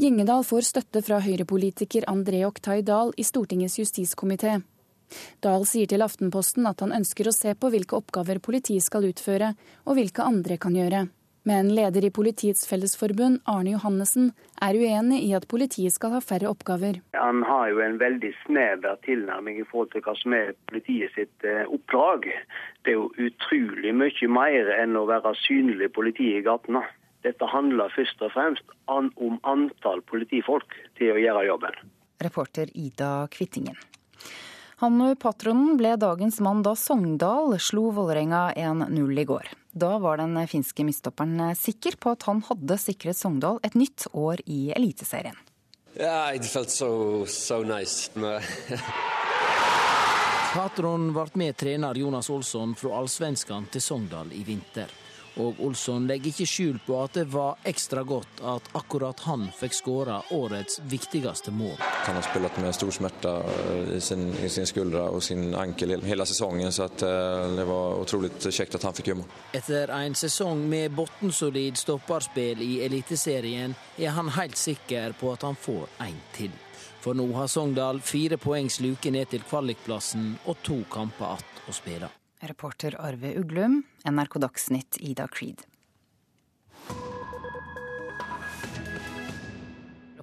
Gjengedal får støtte fra høyrepolitiker André Oktay Dahl i Stortingets justiskomité. Dahl sier til Aftenposten at han ønsker å se på hvilke oppgaver politiet skal utføre, og hvilke andre kan gjøre. Men leder i Politiets Fellesforbund, Arne Johannessen, er uenig i at politiet skal ha færre oppgaver. Han har jo en veldig snever tilnærming i forhold til hva som er politiet sitt eh, oppdrag. Det er jo utrolig mye mer enn å være synlig politi i gatene. Dette handler først og fremst om antall politifolk til å gjøre jobben. Reporter Ida Kvittingen. Hannu Patronen ble dagens mann da Sogndal slo Vålerenga 1-0 i går. Da var den finske midtstopperen sikker på at han hadde sikret Sogndal et nytt år i Eliteserien. Yeah, it felt so, so nice. Patron ble med trener Jonas Olsson fra Allsvenskan til Sogndal i vinter. Og Olsson legger ikke skjul på at det var ekstra godt at akkurat han fikk skåra årets viktigste mål. Han har spilt med stor smerte i sin, i sin skuldre og sin ankel hele sesongen, så at, uh, det var utrolig kjekt at han fikk gjøre mål. Etter en sesong med bunnsolid stopperspill i Eliteserien er han helt sikker på at han får en til. For nå har Sogndal fire poengs luke ned til kvalikplassen og to kamper igjen å spille. Reporter Arve Uglum, NRK Dagsnytt Ida Creed.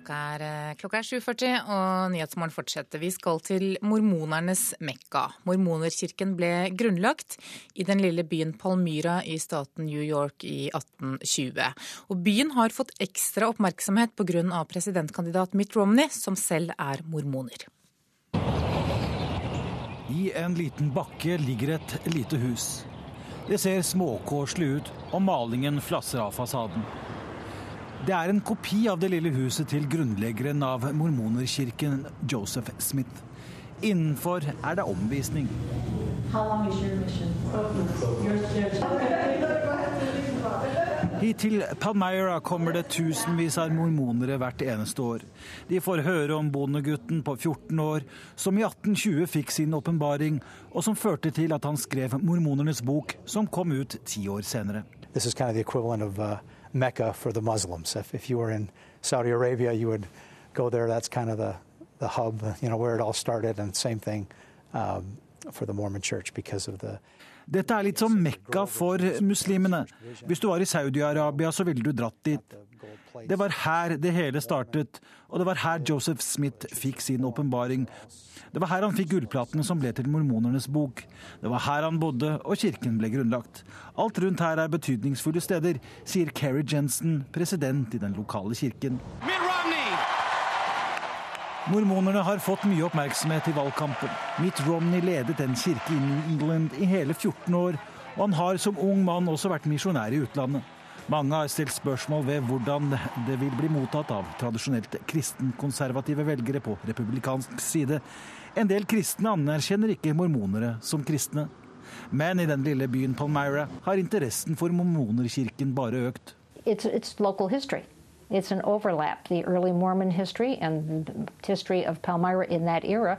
Klokka er, eh, er 7.40 og Nyhetsmorgen fortsetter. Vi skal til mormonernes Mekka. Mormonerkirken ble grunnlagt i den lille byen Palmyra i staten New York i 1820. Og byen har fått ekstra oppmerksomhet pga. presidentkandidat Mitt Romney, som selv er mormoner. I en liten bakke ligger et lite hus. Det ser småkårslig ut, og malingen flasser av fasaden. Det er en kopi av det lille huset til grunnleggeren av mormonerkirken, Joseph Smith. Innenfor er det omvisning. How long is your mission? Hit til Palmyra kommer det tusenvis av mormonere hvert eneste år. De får høre om bondegutten på 14 år som i 1820 fikk sin åpenbaring, og som førte til at han skrev Mormonernes bok, som kom ut ti år senere. Kind of uh, Mecca for the Muslims. If, if you Saudi Arabia, you would go there. That's kind of the, the hub, you all started, and same thing um, for the Mormon Church the dette er litt som Mekka for muslimene. Hvis du var i Saudi-Arabia, så ville du dratt dit. Det var her det hele startet, og det var her Joseph Smith fikk sin åpenbaring. Det var her han fikk gullplatene som ble til mormonernes bok. Det var her han bodde, og kirken ble grunnlagt. Alt rundt her er betydningsfulle steder, sier Kerry Jensen, president i den lokale kirken. Mitt Mormonerne har fått mye oppmerksomhet i valgkampen. Mitt Romney ledet en kirke i New England i hele 14 år, og han har som ung mann også vært misjonær i utlandet. Mange har stilt spørsmål ved hvordan det vil bli mottatt av tradisjonelt kristenkonservative velgere på republikansk side. En del kristne anerkjenner ikke mormonere som kristne. Men i den lille byen Palmyra har interessen for mormonerkirken bare økt. It's, it's local history. It's an overlap. The early Mormon history and the history of Palmyra in that era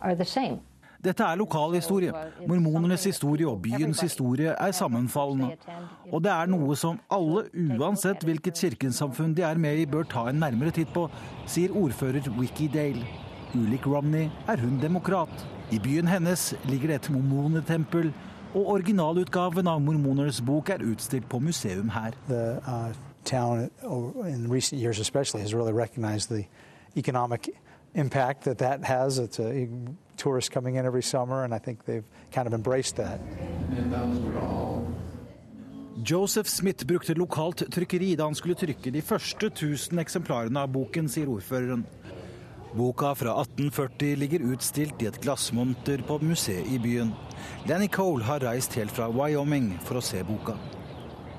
are the same. Dette er lokal historie. Mormonenes historie og byens historie er sammenfallende. Og det er noe som alle, uansett hvilket kirkesamfunn de er med i, bør ta en nærmere titt på, sier ordfører Wiki Dale. Ulik Romney er hun demokrat. I byen hennes ligger det et mormonetempel, og originalutgaven av mormonernes bok er utstilt på museum her. The, uh town in recent years especially has really recognized the economic impact that that has. It's a, tourists coming in every summer, and I think they've kind of embraced that. Joseph Smith brukte lokalt trykkeri da han skulle trykke de første 1000 eksemplarene av boken, sier ordføreren. Boka fra 1840 ligger utstilt i et glassmonter på museet i byen. Danny Cole har reist helt fra Wyoming for å se boka.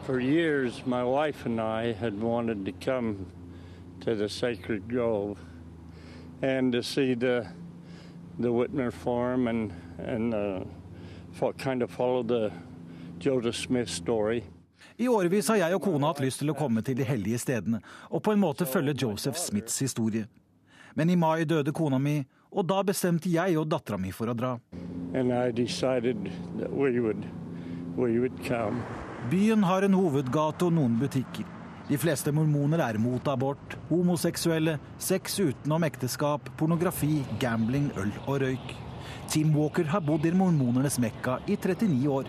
For years, my wife and I had wanted to come to the Sacred Grove and to see the the Whitmer Farm and and uh, kind of follow the Joseph Smith story. I årevis har jeg og kona hatt lyst til å komme til de hellige stedene og på en måte følge Joseph Smiths historie. Men i mai døde kona mi, og da bestemte jeg og dattera mi for å dra. And I decided that we would, we would come. Byen har en hovedgate og noen butikker. De fleste mormoner er mot abort, homoseksuelle, sex utenom ekteskap, pornografi, gambling, øl og røyk. Tim Walker har bodd i mormonernes Mekka i 39 år.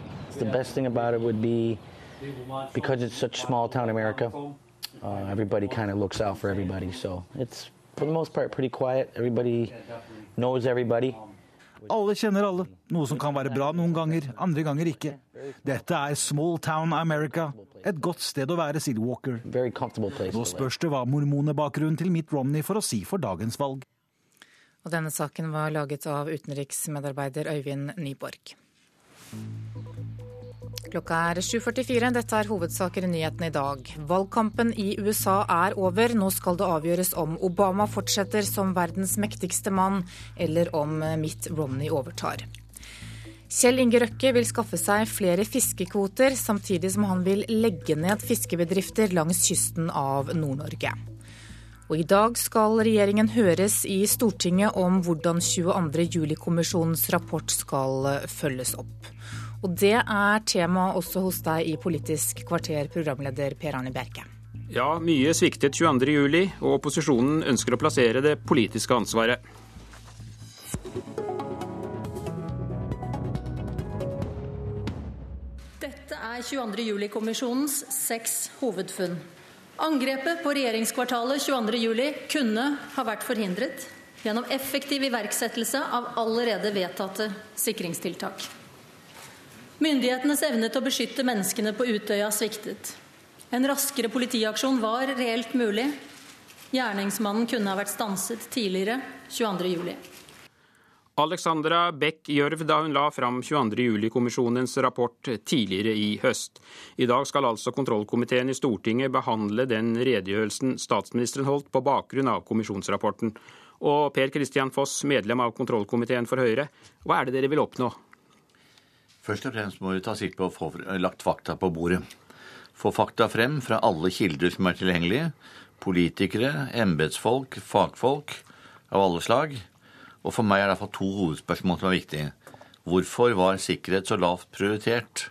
Uh, everybody kind of looks out for everybody. So it's for the most part pretty quiet. Everybody knows everybody. Alle kjenner alle, noe som kan være bra noen ganger, andre ganger ikke. Dette er small town America, et godt sted å være, sier Walker. Nå spørs det hva mormonebakgrunnen til Mitt Romney for å si for dagens valg. Og denne saken var laget av utenriksmedarbeider Øyvind Nyborg. Klokka er 7.44. Dette er hovedsaker i nyhetene i dag. Valgkampen i USA er over. Nå skal det avgjøres om Obama fortsetter som verdens mektigste mann, eller om Mitt Romney overtar. Kjell Inge Røkke vil skaffe seg flere fiskekvoter, samtidig som han vil legge ned fiskebedrifter langs kysten av Nord-Norge. Og I dag skal regjeringen høres i Stortinget om hvordan 22. juli-kommisjonens rapport skal følges opp. Og det er tema også hos deg i Politisk kvarter, programleder Per Arne Bjerke. Ja, mye sviktet 22.07, og opposisjonen ønsker å plassere det politiske ansvaret. Dette er 22.07-kommisjonens seks hovedfunn. Angrepet på regjeringskvartalet 22.07 kunne ha vært forhindret gjennom effektiv iverksettelse av allerede vedtatte sikringstiltak. Myndighetenes evne til å beskytte menneskene på Utøya sviktet. En raskere politiaksjon var reelt mulig. Gjerningsmannen kunne ha vært stanset tidligere 22.07. Alexandra Beck Gjørv da hun la fram 22.07-kommisjonens rapport tidligere i høst. I dag skal altså kontrollkomiteen i Stortinget behandle den redegjørelsen statsministeren holdt på bakgrunn av kommisjonsrapporten. Og Per Christian Foss, medlem av kontrollkomiteen for Høyre, hva er det dere vil oppnå? Først og fremst må vi ta sikte på å få lagt fakta på bordet. Få fakta frem fra alle kilder som er tilgjengelige. Politikere, embetsfolk, fagfolk av alle slag. Og for meg er det iallfall to hovedspørsmål som er viktige. Hvorfor var sikkerhet så lavt prioritert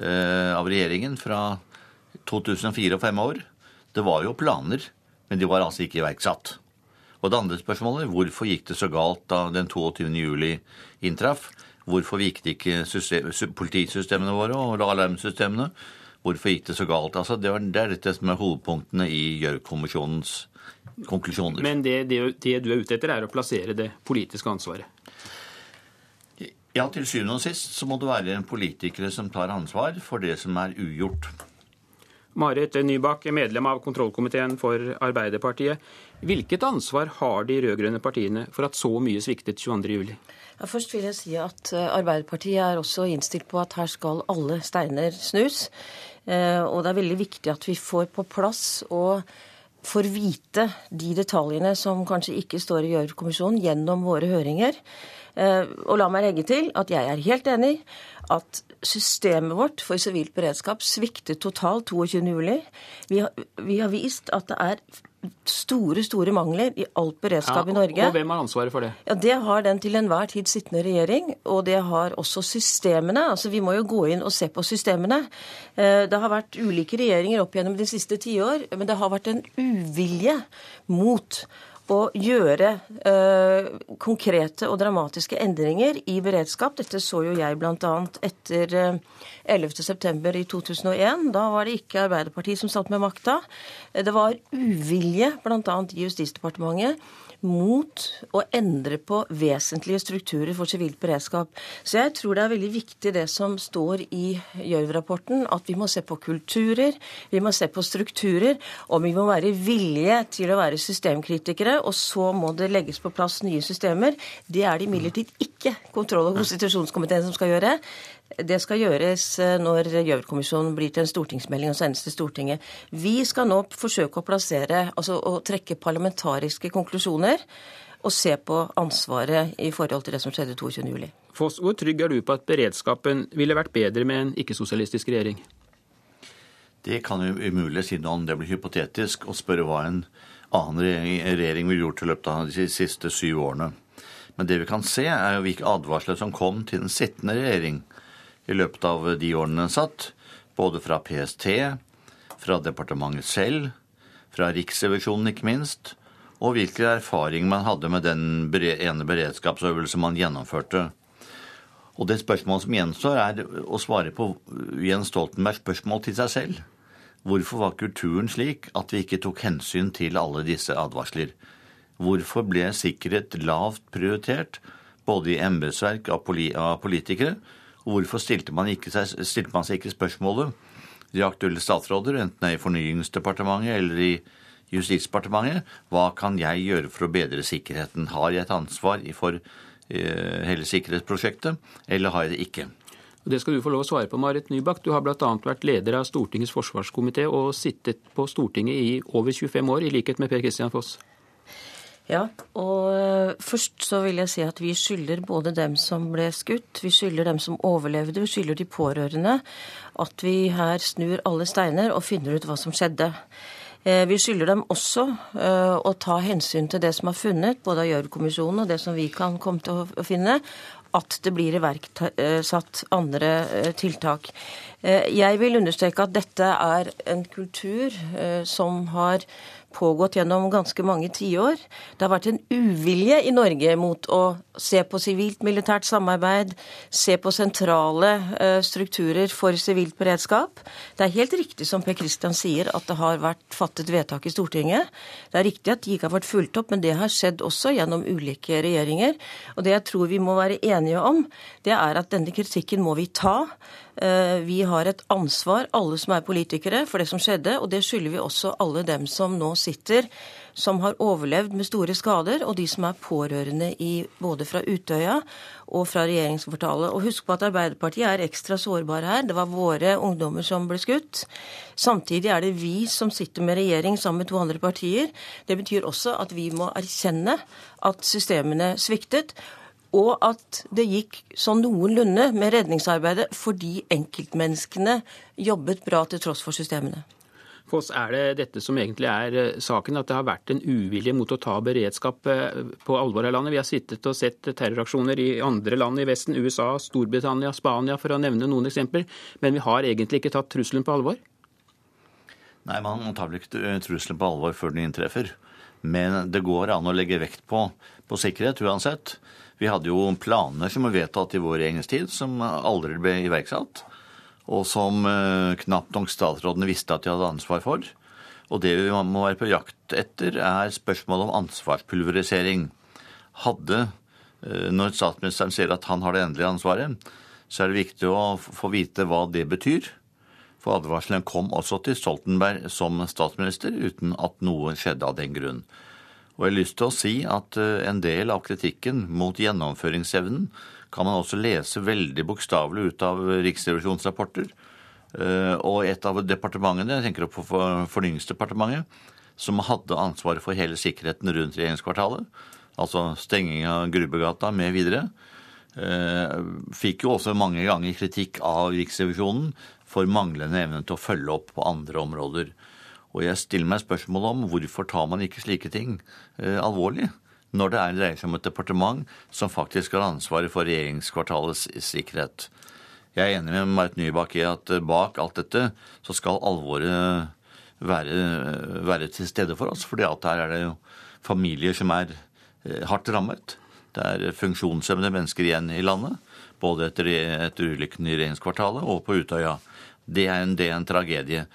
eh, av regjeringen fra 2004 og fem år? Det var jo planer, men de var altså ikke iverksatt. Og det andre spørsmålet, hvorfor gikk det så galt da den 22. juli inntraff? Hvorfor gikk ikke system, politisystemene våre og alarmsystemene? Hvorfor gikk det så galt? Altså, det, er dette som er hovedpunktene i Gjørv-kommisjonens konklusjoner. Men det, det, det, du er ute etter, er å plassere det politiske ansvaret? Ja, til syvende og sist så må det være en politiker som tar ansvar for det som er ugjort. Marit Nybakk, medlem av kontrollkomiteen for Arbeiderpartiet. Hvilket ansvar har de rød-grønne partiene for at så mye sviktet 22.07? Ja, først vil jeg si at eh, Arbeiderpartiet er også innstilt på at her skal alle steiner snus. Eh, og det er veldig viktig at vi får på plass og får vite de detaljene som kanskje ikke står i Gjørv-kommisjonen, gjennom våre høringer. Eh, og la meg legge til at jeg er helt enig at systemet vårt for sivilt beredskap sviktet totalt 22.07. Vi, vi har vist at det er store store mangler i alt beredskap ja, i Norge. Og Hvem har ansvaret for det? Ja, Det har den til enhver tid sittende regjering. Og det har også systemene. Altså Vi må jo gå inn og se på systemene. Eh, det har vært ulike regjeringer opp gjennom de siste tiår, men det har vært en uvilje mot å gjøre eh, konkrete og dramatiske endringer i beredskap. Dette så jo jeg bl.a. etter eh, 11.9. i 2001. Da var det ikke Arbeiderpartiet som satt med makta. Det var uvilje bl.a. i Justisdepartementet mot å endre på vesentlige strukturer for sivilt beredskap. Så jeg tror det er veldig viktig det som står i Gjørv-rapporten, at vi må se på kulturer, vi må se på strukturer, og vi må være villige til å være systemkritikere. Og så må det legges på plass nye systemer. Det er det imidlertid ikke kontroll- og konstitusjonskomiteen som skal gjøre. Det skal gjøres eh, når Gjørv-kommisjonen blir til en stortingsmelding og sendes til Stortinget. Vi skal nå forsøke å plassere, altså å trekke parlamentariske konklusjoner og se på ansvaret i forhold til det som skjedde 22.07. Foss, hvor trygg er du på at beredskapen ville vært bedre med en ikke-sosialistisk regjering? Det kan jo umulig si noe om. Det blir hypotetisk å spørre hva en annen regjering ville gjort i løpet av de siste syv årene. Men det vi kan se, er jo hvilke advarsler som kom til den sittende regjering i løpet av de årene den satt, både fra PST, fra departementet selv, fra Riksrevisjonen ikke minst, og hvilken erfaring man hadde med den ene beredskapsøvelsen man gjennomførte. Og det spørsmålet som gjenstår, er å svare på Jens Stoltenbergs spørsmål til seg selv. Hvorfor var kulturen slik at vi ikke tok hensyn til alle disse advarsler? Hvorfor ble sikkerhet lavt prioritert, både i embetsverk av, politikere, og hvorfor stilte man, seg, stilte man seg ikke spørsmålet de aktuelle statsråder, enten det er i Fornyingsdepartementet eller i Justisdepartementet, hva kan jeg gjøre for å bedre sikkerheten? Har jeg et ansvar for eh, hele sikkerhetsprosjektet, eller har jeg det ikke? Det skal du få lov å svare på, Marit Nybakk. Du har bl.a. vært leder av Stortingets forsvarskomité og sittet på Stortinget i over 25 år, i likhet med Per Kristian Foss. Ja, og eh, først så vil jeg si at vi skylder både dem som ble skutt, vi skylder dem som overlevde, vi skylder de pårørende at vi her snur alle steiner og finner ut hva som skjedde. Eh, vi skylder dem også eh, å ta hensyn til det som er funnet, både av Gjørv-kommisjonen og det som vi kan komme til å finne, at det blir iverksatt andre tiltak. Jeg vil understreke at dette er en kultur som har pågått gjennom ganske mange tiår. Det har vært en uvilje i Norge mot å se på sivilt-militært samarbeid, se på sentrale uh, strukturer for sivilt beredskap. Det er helt riktig som Per Kristian sier, at det har vært fattet vedtak i Stortinget. Det er riktig at de ikke har vært fulgt opp, men det har skjedd også gjennom ulike regjeringer. Og det jeg tror vi må være enige om, det er at denne kritikken må vi ta. Eh, vi har et ansvar, alle som er politikere, for det som skjedde. Og det skylder vi også alle dem som nå sitter, som har overlevd med store skader, og de som er pårørende i, både fra Utøya og fra regjeringskvartalet. Og husk på at Arbeiderpartiet er ekstra sårbare her. Det var våre ungdommer som ble skutt. Samtidig er det vi som sitter med regjering sammen med to andre partier. Det betyr også at vi må erkjenne at systemene sviktet og at det gikk sånn noenlunde med redningsarbeidet fordi enkeltmenneskene jobbet bra til tross for systemene. Foss, er det dette som egentlig er eh, saken, at det har vært en uvilje mot å ta beredskap eh, på alvor av landet? Vi har sittet og sett terroraksjoner i andre land i Vesten, USA, Storbritannia, Spania, for å nevne noen eksempler. Men vi har egentlig ikke tatt trusselen på alvor? Nei, man tar vel ikke trusselen på alvor før den inntreffer. Men det går an å legge vekt på, på sikkerhet uansett. Vi hadde jo planer som var vedtatt i vår regjeringstid, som aldri ble iverksatt. Og som eh, knapt nok statsrådene visste at de hadde ansvar for. Og det vi må være på jakt etter, er spørsmålet om ansvarspulverisering. Hadde, eh, når statsministeren sier at han har det endelige ansvaret, så er det viktig å få vite hva det betyr. For advarselen kom også til Stoltenberg som statsminister, uten at noe skjedde av den grunn. Og jeg har lyst til å si at eh, en del av kritikken mot gjennomføringsevnen kan man også lese veldig bokstavelig ut av Riksrevisjonens rapporter. Eh, og et av departementene, jeg tenker på Fornyingsdepartementet, som hadde ansvaret for hele sikkerheten rundt regjeringskvartalet, altså stenging av Grubbegata med videre, eh, fikk jo også mange ganger kritikk av Riksrevisjonen for manglende evne til å følge opp på andre områder. Og jeg stiller meg spørsmål om hvorfor tar man ikke slike ting eh, alvorlig? Når det er dreier seg om et departement som faktisk har ansvaret for regjeringskvartalets sikkerhet. Jeg er enig med Marit Nybakk i at eh, bak alt dette så skal alvoret være, være til stede for oss. fordi at her er det jo familier som er eh, hardt rammet. Det er funksjonshemmede mennesker igjen i landet. Både etter, etter ulykken i regjeringskvartalet og på Utøya. Det er en, det er en tragedie.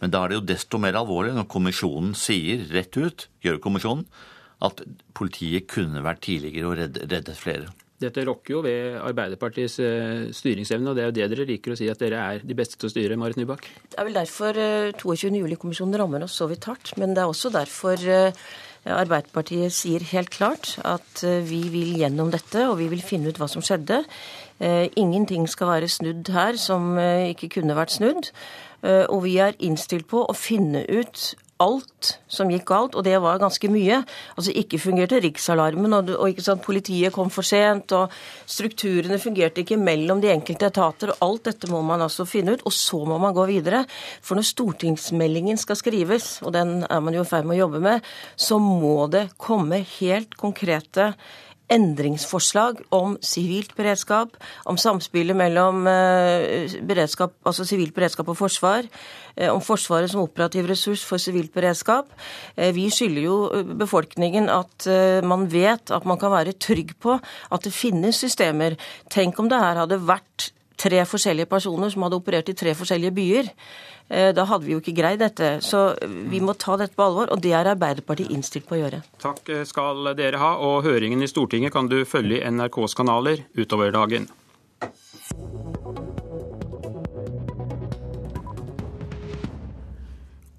Men da er det jo desto mer alvorlig når kommisjonen sier rett ut, Gjørv-kommisjonen, at politiet kunne vært tidligere og reddet, flere. Dette rokker jo ved Arbeiderpartiets eh, styringsevne, og det er jo det dere liker å si, at dere er de beste til å styre, Marit Nybakk? Det er vel derfor 22. Eh, juli-kommisjonen rammer oss så vidt hardt. Men det er også derfor eh, Arbeiderpartiet sier helt klart at vi vil gjennom dette, og vi vil finne ut hva som skjedde. Ingenting skal være snudd her som ikke kunne vært snudd. Og vi er innstilt på å finne ut alt som gikk galt, og det var ganske mye. Altså Ikke fungerte riksalarmen, og, og sant, politiet kom for sent, og strukturene fungerte ikke mellom de enkelte etater. og Alt dette må man altså finne ut, og så må man gå videre. For når stortingsmeldingen skal skrives, og den er man jo i ferd med å jobbe med, så må det komme helt konkrete endringsforslag om sivilt beredskap, om samspillet mellom eh, beredskap, altså sivilt beredskap og forsvar, eh, om Forsvaret som operativ ressurs for sivilt beredskap. Eh, vi skylder jo befolkningen at man vet at man kan være trygg på at det finnes systemer. Tenk om det her hadde vært tre forskjellige personer som hadde operert i tre forskjellige byer. Eh, da hadde vi jo ikke greid dette. Så vi må ta dette på alvor, og det er Arbeiderpartiet innstilt på å gjøre. Takk skal dere ha, og høringen i Stortinget kan du følge i NRKs kanaler utover dagen.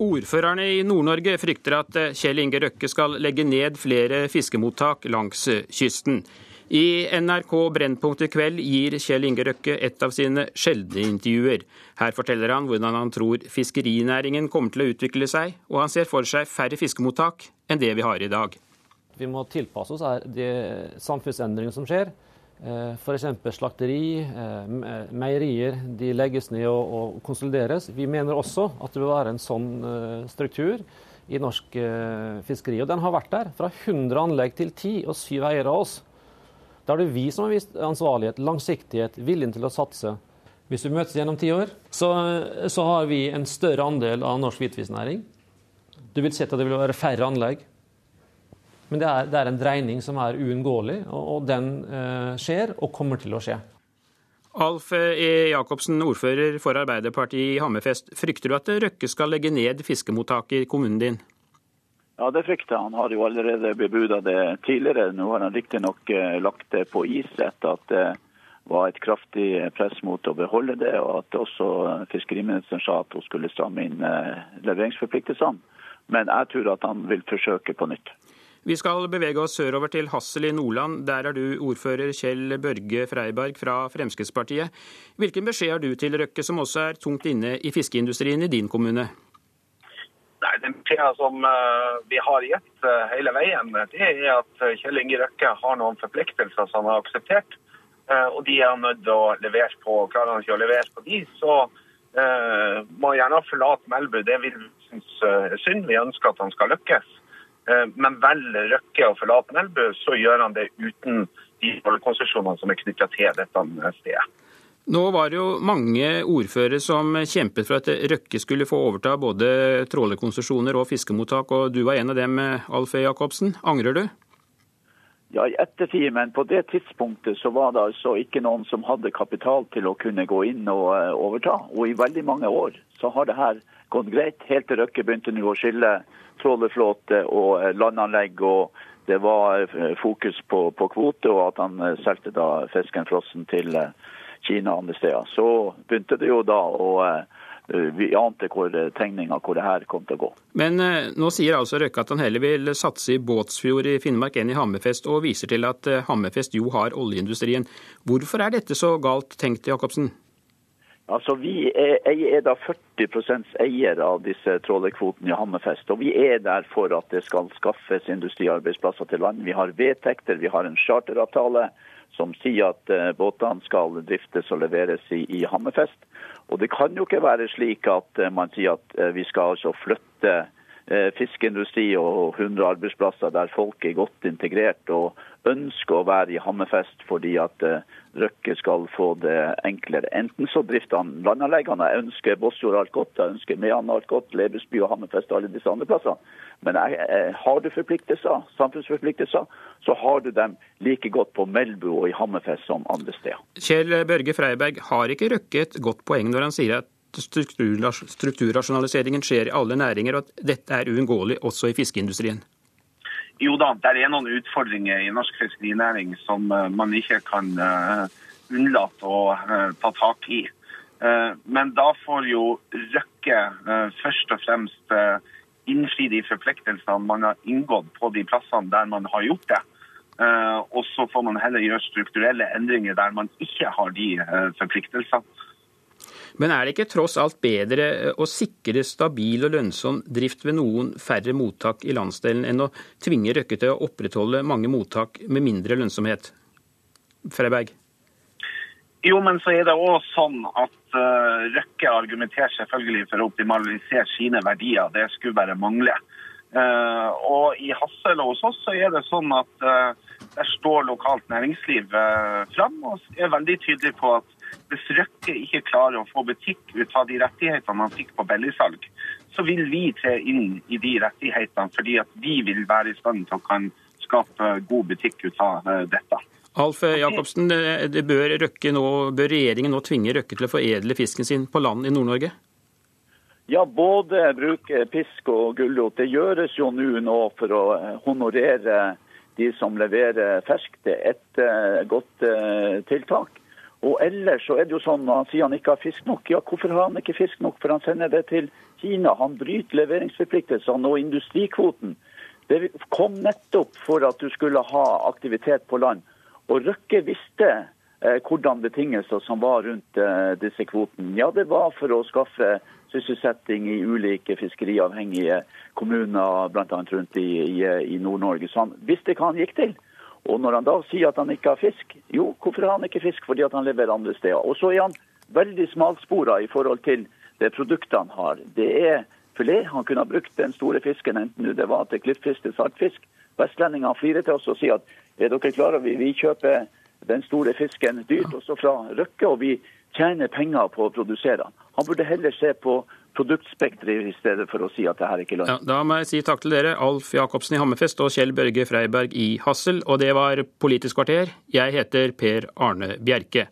Ordførerne i Nord-Norge frykter at Kjell Inge Røkke skal legge ned flere fiskemottak langs kysten. I NRK Brennpunkt i kveld gir Kjell Inge Røkke et av sine sjeldne intervjuer. Her forteller han hvordan han tror fiskerinæringen kommer til å utvikle seg, og han ser for seg færre fiskemottak enn det vi har i dag. Vi må tilpasse oss de samfunnsendringene som skjer. Eh, F.eks. slakteri, eh, meierier de legges ned og konsolideres. Vi mener også at det vil være en sånn eh, struktur i norsk fiskeri. Og den har vært der. Fra 100 anlegg til 10 og 7 eiere av oss. Da er det vi som har vist ansvarlighet, langsiktighet, viljen til å satse. Hvis vi møtes gjennom ti år, så, så, har vi en større andel av norsk hvitfisknæring. Du vil se at det vil være færre anlegg. Men det er, det er en dreining som er uunngåelig, og, og den eh, skjer og kommer til å skje. Alf E. Jacobsen, ordfører for Arbeiderpartiet i Hammerfest. Frykter du at Røkke skal legge ned fiskemottaket i kommunen din? Ja, det frykter han. har jo allerede bebuda det tidligere. Nå har han riktignok eh, lagt det på is etter at det var et kraftig press mot å beholde det, og at også fiskeriministeren sa at hun skulle stramme inn eh, leveringsforpliktelsene. Men jeg tror at han vil forsøke på nytt. Vi skal bevege oss sørover til Hassel i Nordland. Der er du ordfører Kjell Børge Freiberg fra Fremskrittspartiet. Hvilken beskjed har du til Røkke, som også er tungt inne i fiskeindustrien i din kommune? Nei, Den beskjeden som uh, vi har gitt uh, hele veien, det er at eh, Kjell Inge Røkke har noen forpliktelser som han har akseptert. Uh, og de er han nødt til å levere på. Klarer han ikke å levere på de, så må han gjerne forlate Melbu. Det vil vi synes er synd. Vi ønsker at han skal lykkes. men velger Røkke å forlate Melbu, så gjør han det uten de konsesjonene som er knytta til dette stedet. Nå var det jo mange ordførere som kjempet for at Røkke skulle få overta både trålerkonsesjoner og fiskemottak, og du var en av dem, Alf E. Jacobsen. Angrer du? Ja, i ettertid, men på det tidspunktet så var det altså ikke noen som hadde kapital til å kunne gå inn og eh, overta. Og i veldig mange år så har det her gått greit, helt til Røkke begynte nå å skille trålerflåte og eh, landanlegg. og det var eh, fokus på, på kvote, og at han solgte da fisken frossen til Kina og andre steder. Så begynte det jo da å eh, vi ante hvor eh, tegninga hvor det her kom til å gå. Men eh, nå sier altså Røkke at han heller vil satse i Båtsfjord i Finnmark enn i Hammerfest, og viser til at Hammerfest jo har oljeindustrien. Hvorfor er dette så galt tenkt, Jacobsen? Altså, Vi er, er da 40% eier av disse trålerkvotene i Hammerfest. Og vi er der for at det skal skaffes industriarbeidsplasser til land. Vi har vedtekter, vi har en charteravtale som sier at uh, båtene skal driftes og leveres i, i, Hammerfest. Og Det kan jo ikke være slik at uh, man sier at uh, vi skal altså flytte fiskeindustri og 100 arbeidsplasser der folk er godt integrert og ønsker å være i Hammerfest fordi at Røkke skal få det enklere. Enten så drifter han landanleggene. Jeg ønsker Båtsfjord alt godt, jeg ønsker Mehamn alt godt, Lebesby og Hammerfest og alle disse andre plassene. Men jeg, jeg, har du forpliktelser, samfunnsforpliktelser, så har du dem like godt på Melbu og i Hammerfest som andre steder. Kjell Børge Freiberg, har ikke Røkke et godt poeng når han sier at strukturrasjonaliseringen skjer i alle næringer, og at dette er uunngåelig også i fiskeindustrien? Jo da, det er noen utfordringer i norsk fiskerinæring som eh, man ikke kan uh, unnlate å uh, ta tak i. Men da får jo Røkke først og fremst innfri de forpliktelsene man har inngått på de plassene der man har gjort det. Og så får man heller gjøre strukturelle endringer der man ikke har de forpliktelsene. Men er det ikke tross alt bedre eh, å sikre stabil og lønnsom drift ved noen færre mottak i landsdelen, enn å tvinge Røkke til å opprettholde mange mottak med mindre lønnsomhet? Freiberg? Jo, men så er det òg sånn at uh, Røkke argumenterer selvfølgelig for å optimalisere sine verdier. Det skulle bare mangle. Uh, og i Hassel og hos oss så er det sånn at uh, der står lokalt næringsliv uh, fram og er veldig tydelig på at hvis Røkke ikke klarer å få butikk ut av de rettighetene man fikk på billigsalg, så vil vi tre inn i de rettighetene fordi at vi vil være i stand til å kan skape god butikk ut av eh, dette. Alf Jacobsen, det bør, Røkke nå, bør regjeringen nå tvinge Røkke til å foredle fisken sin på land i Nord-Norge? Ja, både bruke pisk og gulrot. Det gjøres jo nå nå for å eh, honorere de som leverer fersk. Det er et eh, godt eh, tiltak. Og ellers så er det jo sånn når han sier han ikke har fisk nok. Ja, hvorfor har han ikke fisk nok? For han sender det til Kina. Han bryter leveringsforpliktelsene og industrikvoten. Det kom nettopp for at du skulle ha aktivitet på land. Og Røkke visste eh, hvordan betingelser som var rundt eh, disse kvotene. Ja, det var for å skaffe sysselsetting i ulike fiskeriavhengige kommuner, bl.a. rundt i, i, i Nord-Norge. Så han visste hva han gikk til. Og når han da sier at han ikke har fisk, jo, hvorfor har han ikke fisk? Fordi at han leverer andre steder. Og så er han veldig smalspora i forhold til det produktet han har. Det er filet. Han kunne ha brukt den store fisken, enten det var til klippfisk til saltfisk. Vestlendingene flirer til oss og sier at er dere klare, vi, vi kjøper den store fisken dyrt også fra Røkke, og vi tjener penger på å produsere den. Han burde heller se på produktspekteret i stedet for å si at det her ikke er Ja, da må jeg si takk til dere, Alf Jacobsen i Hammerfest og Kjell Børge Freiberg i Hassel. Og det var Politisk kvarter. Jeg heter Per Arne Bjerke.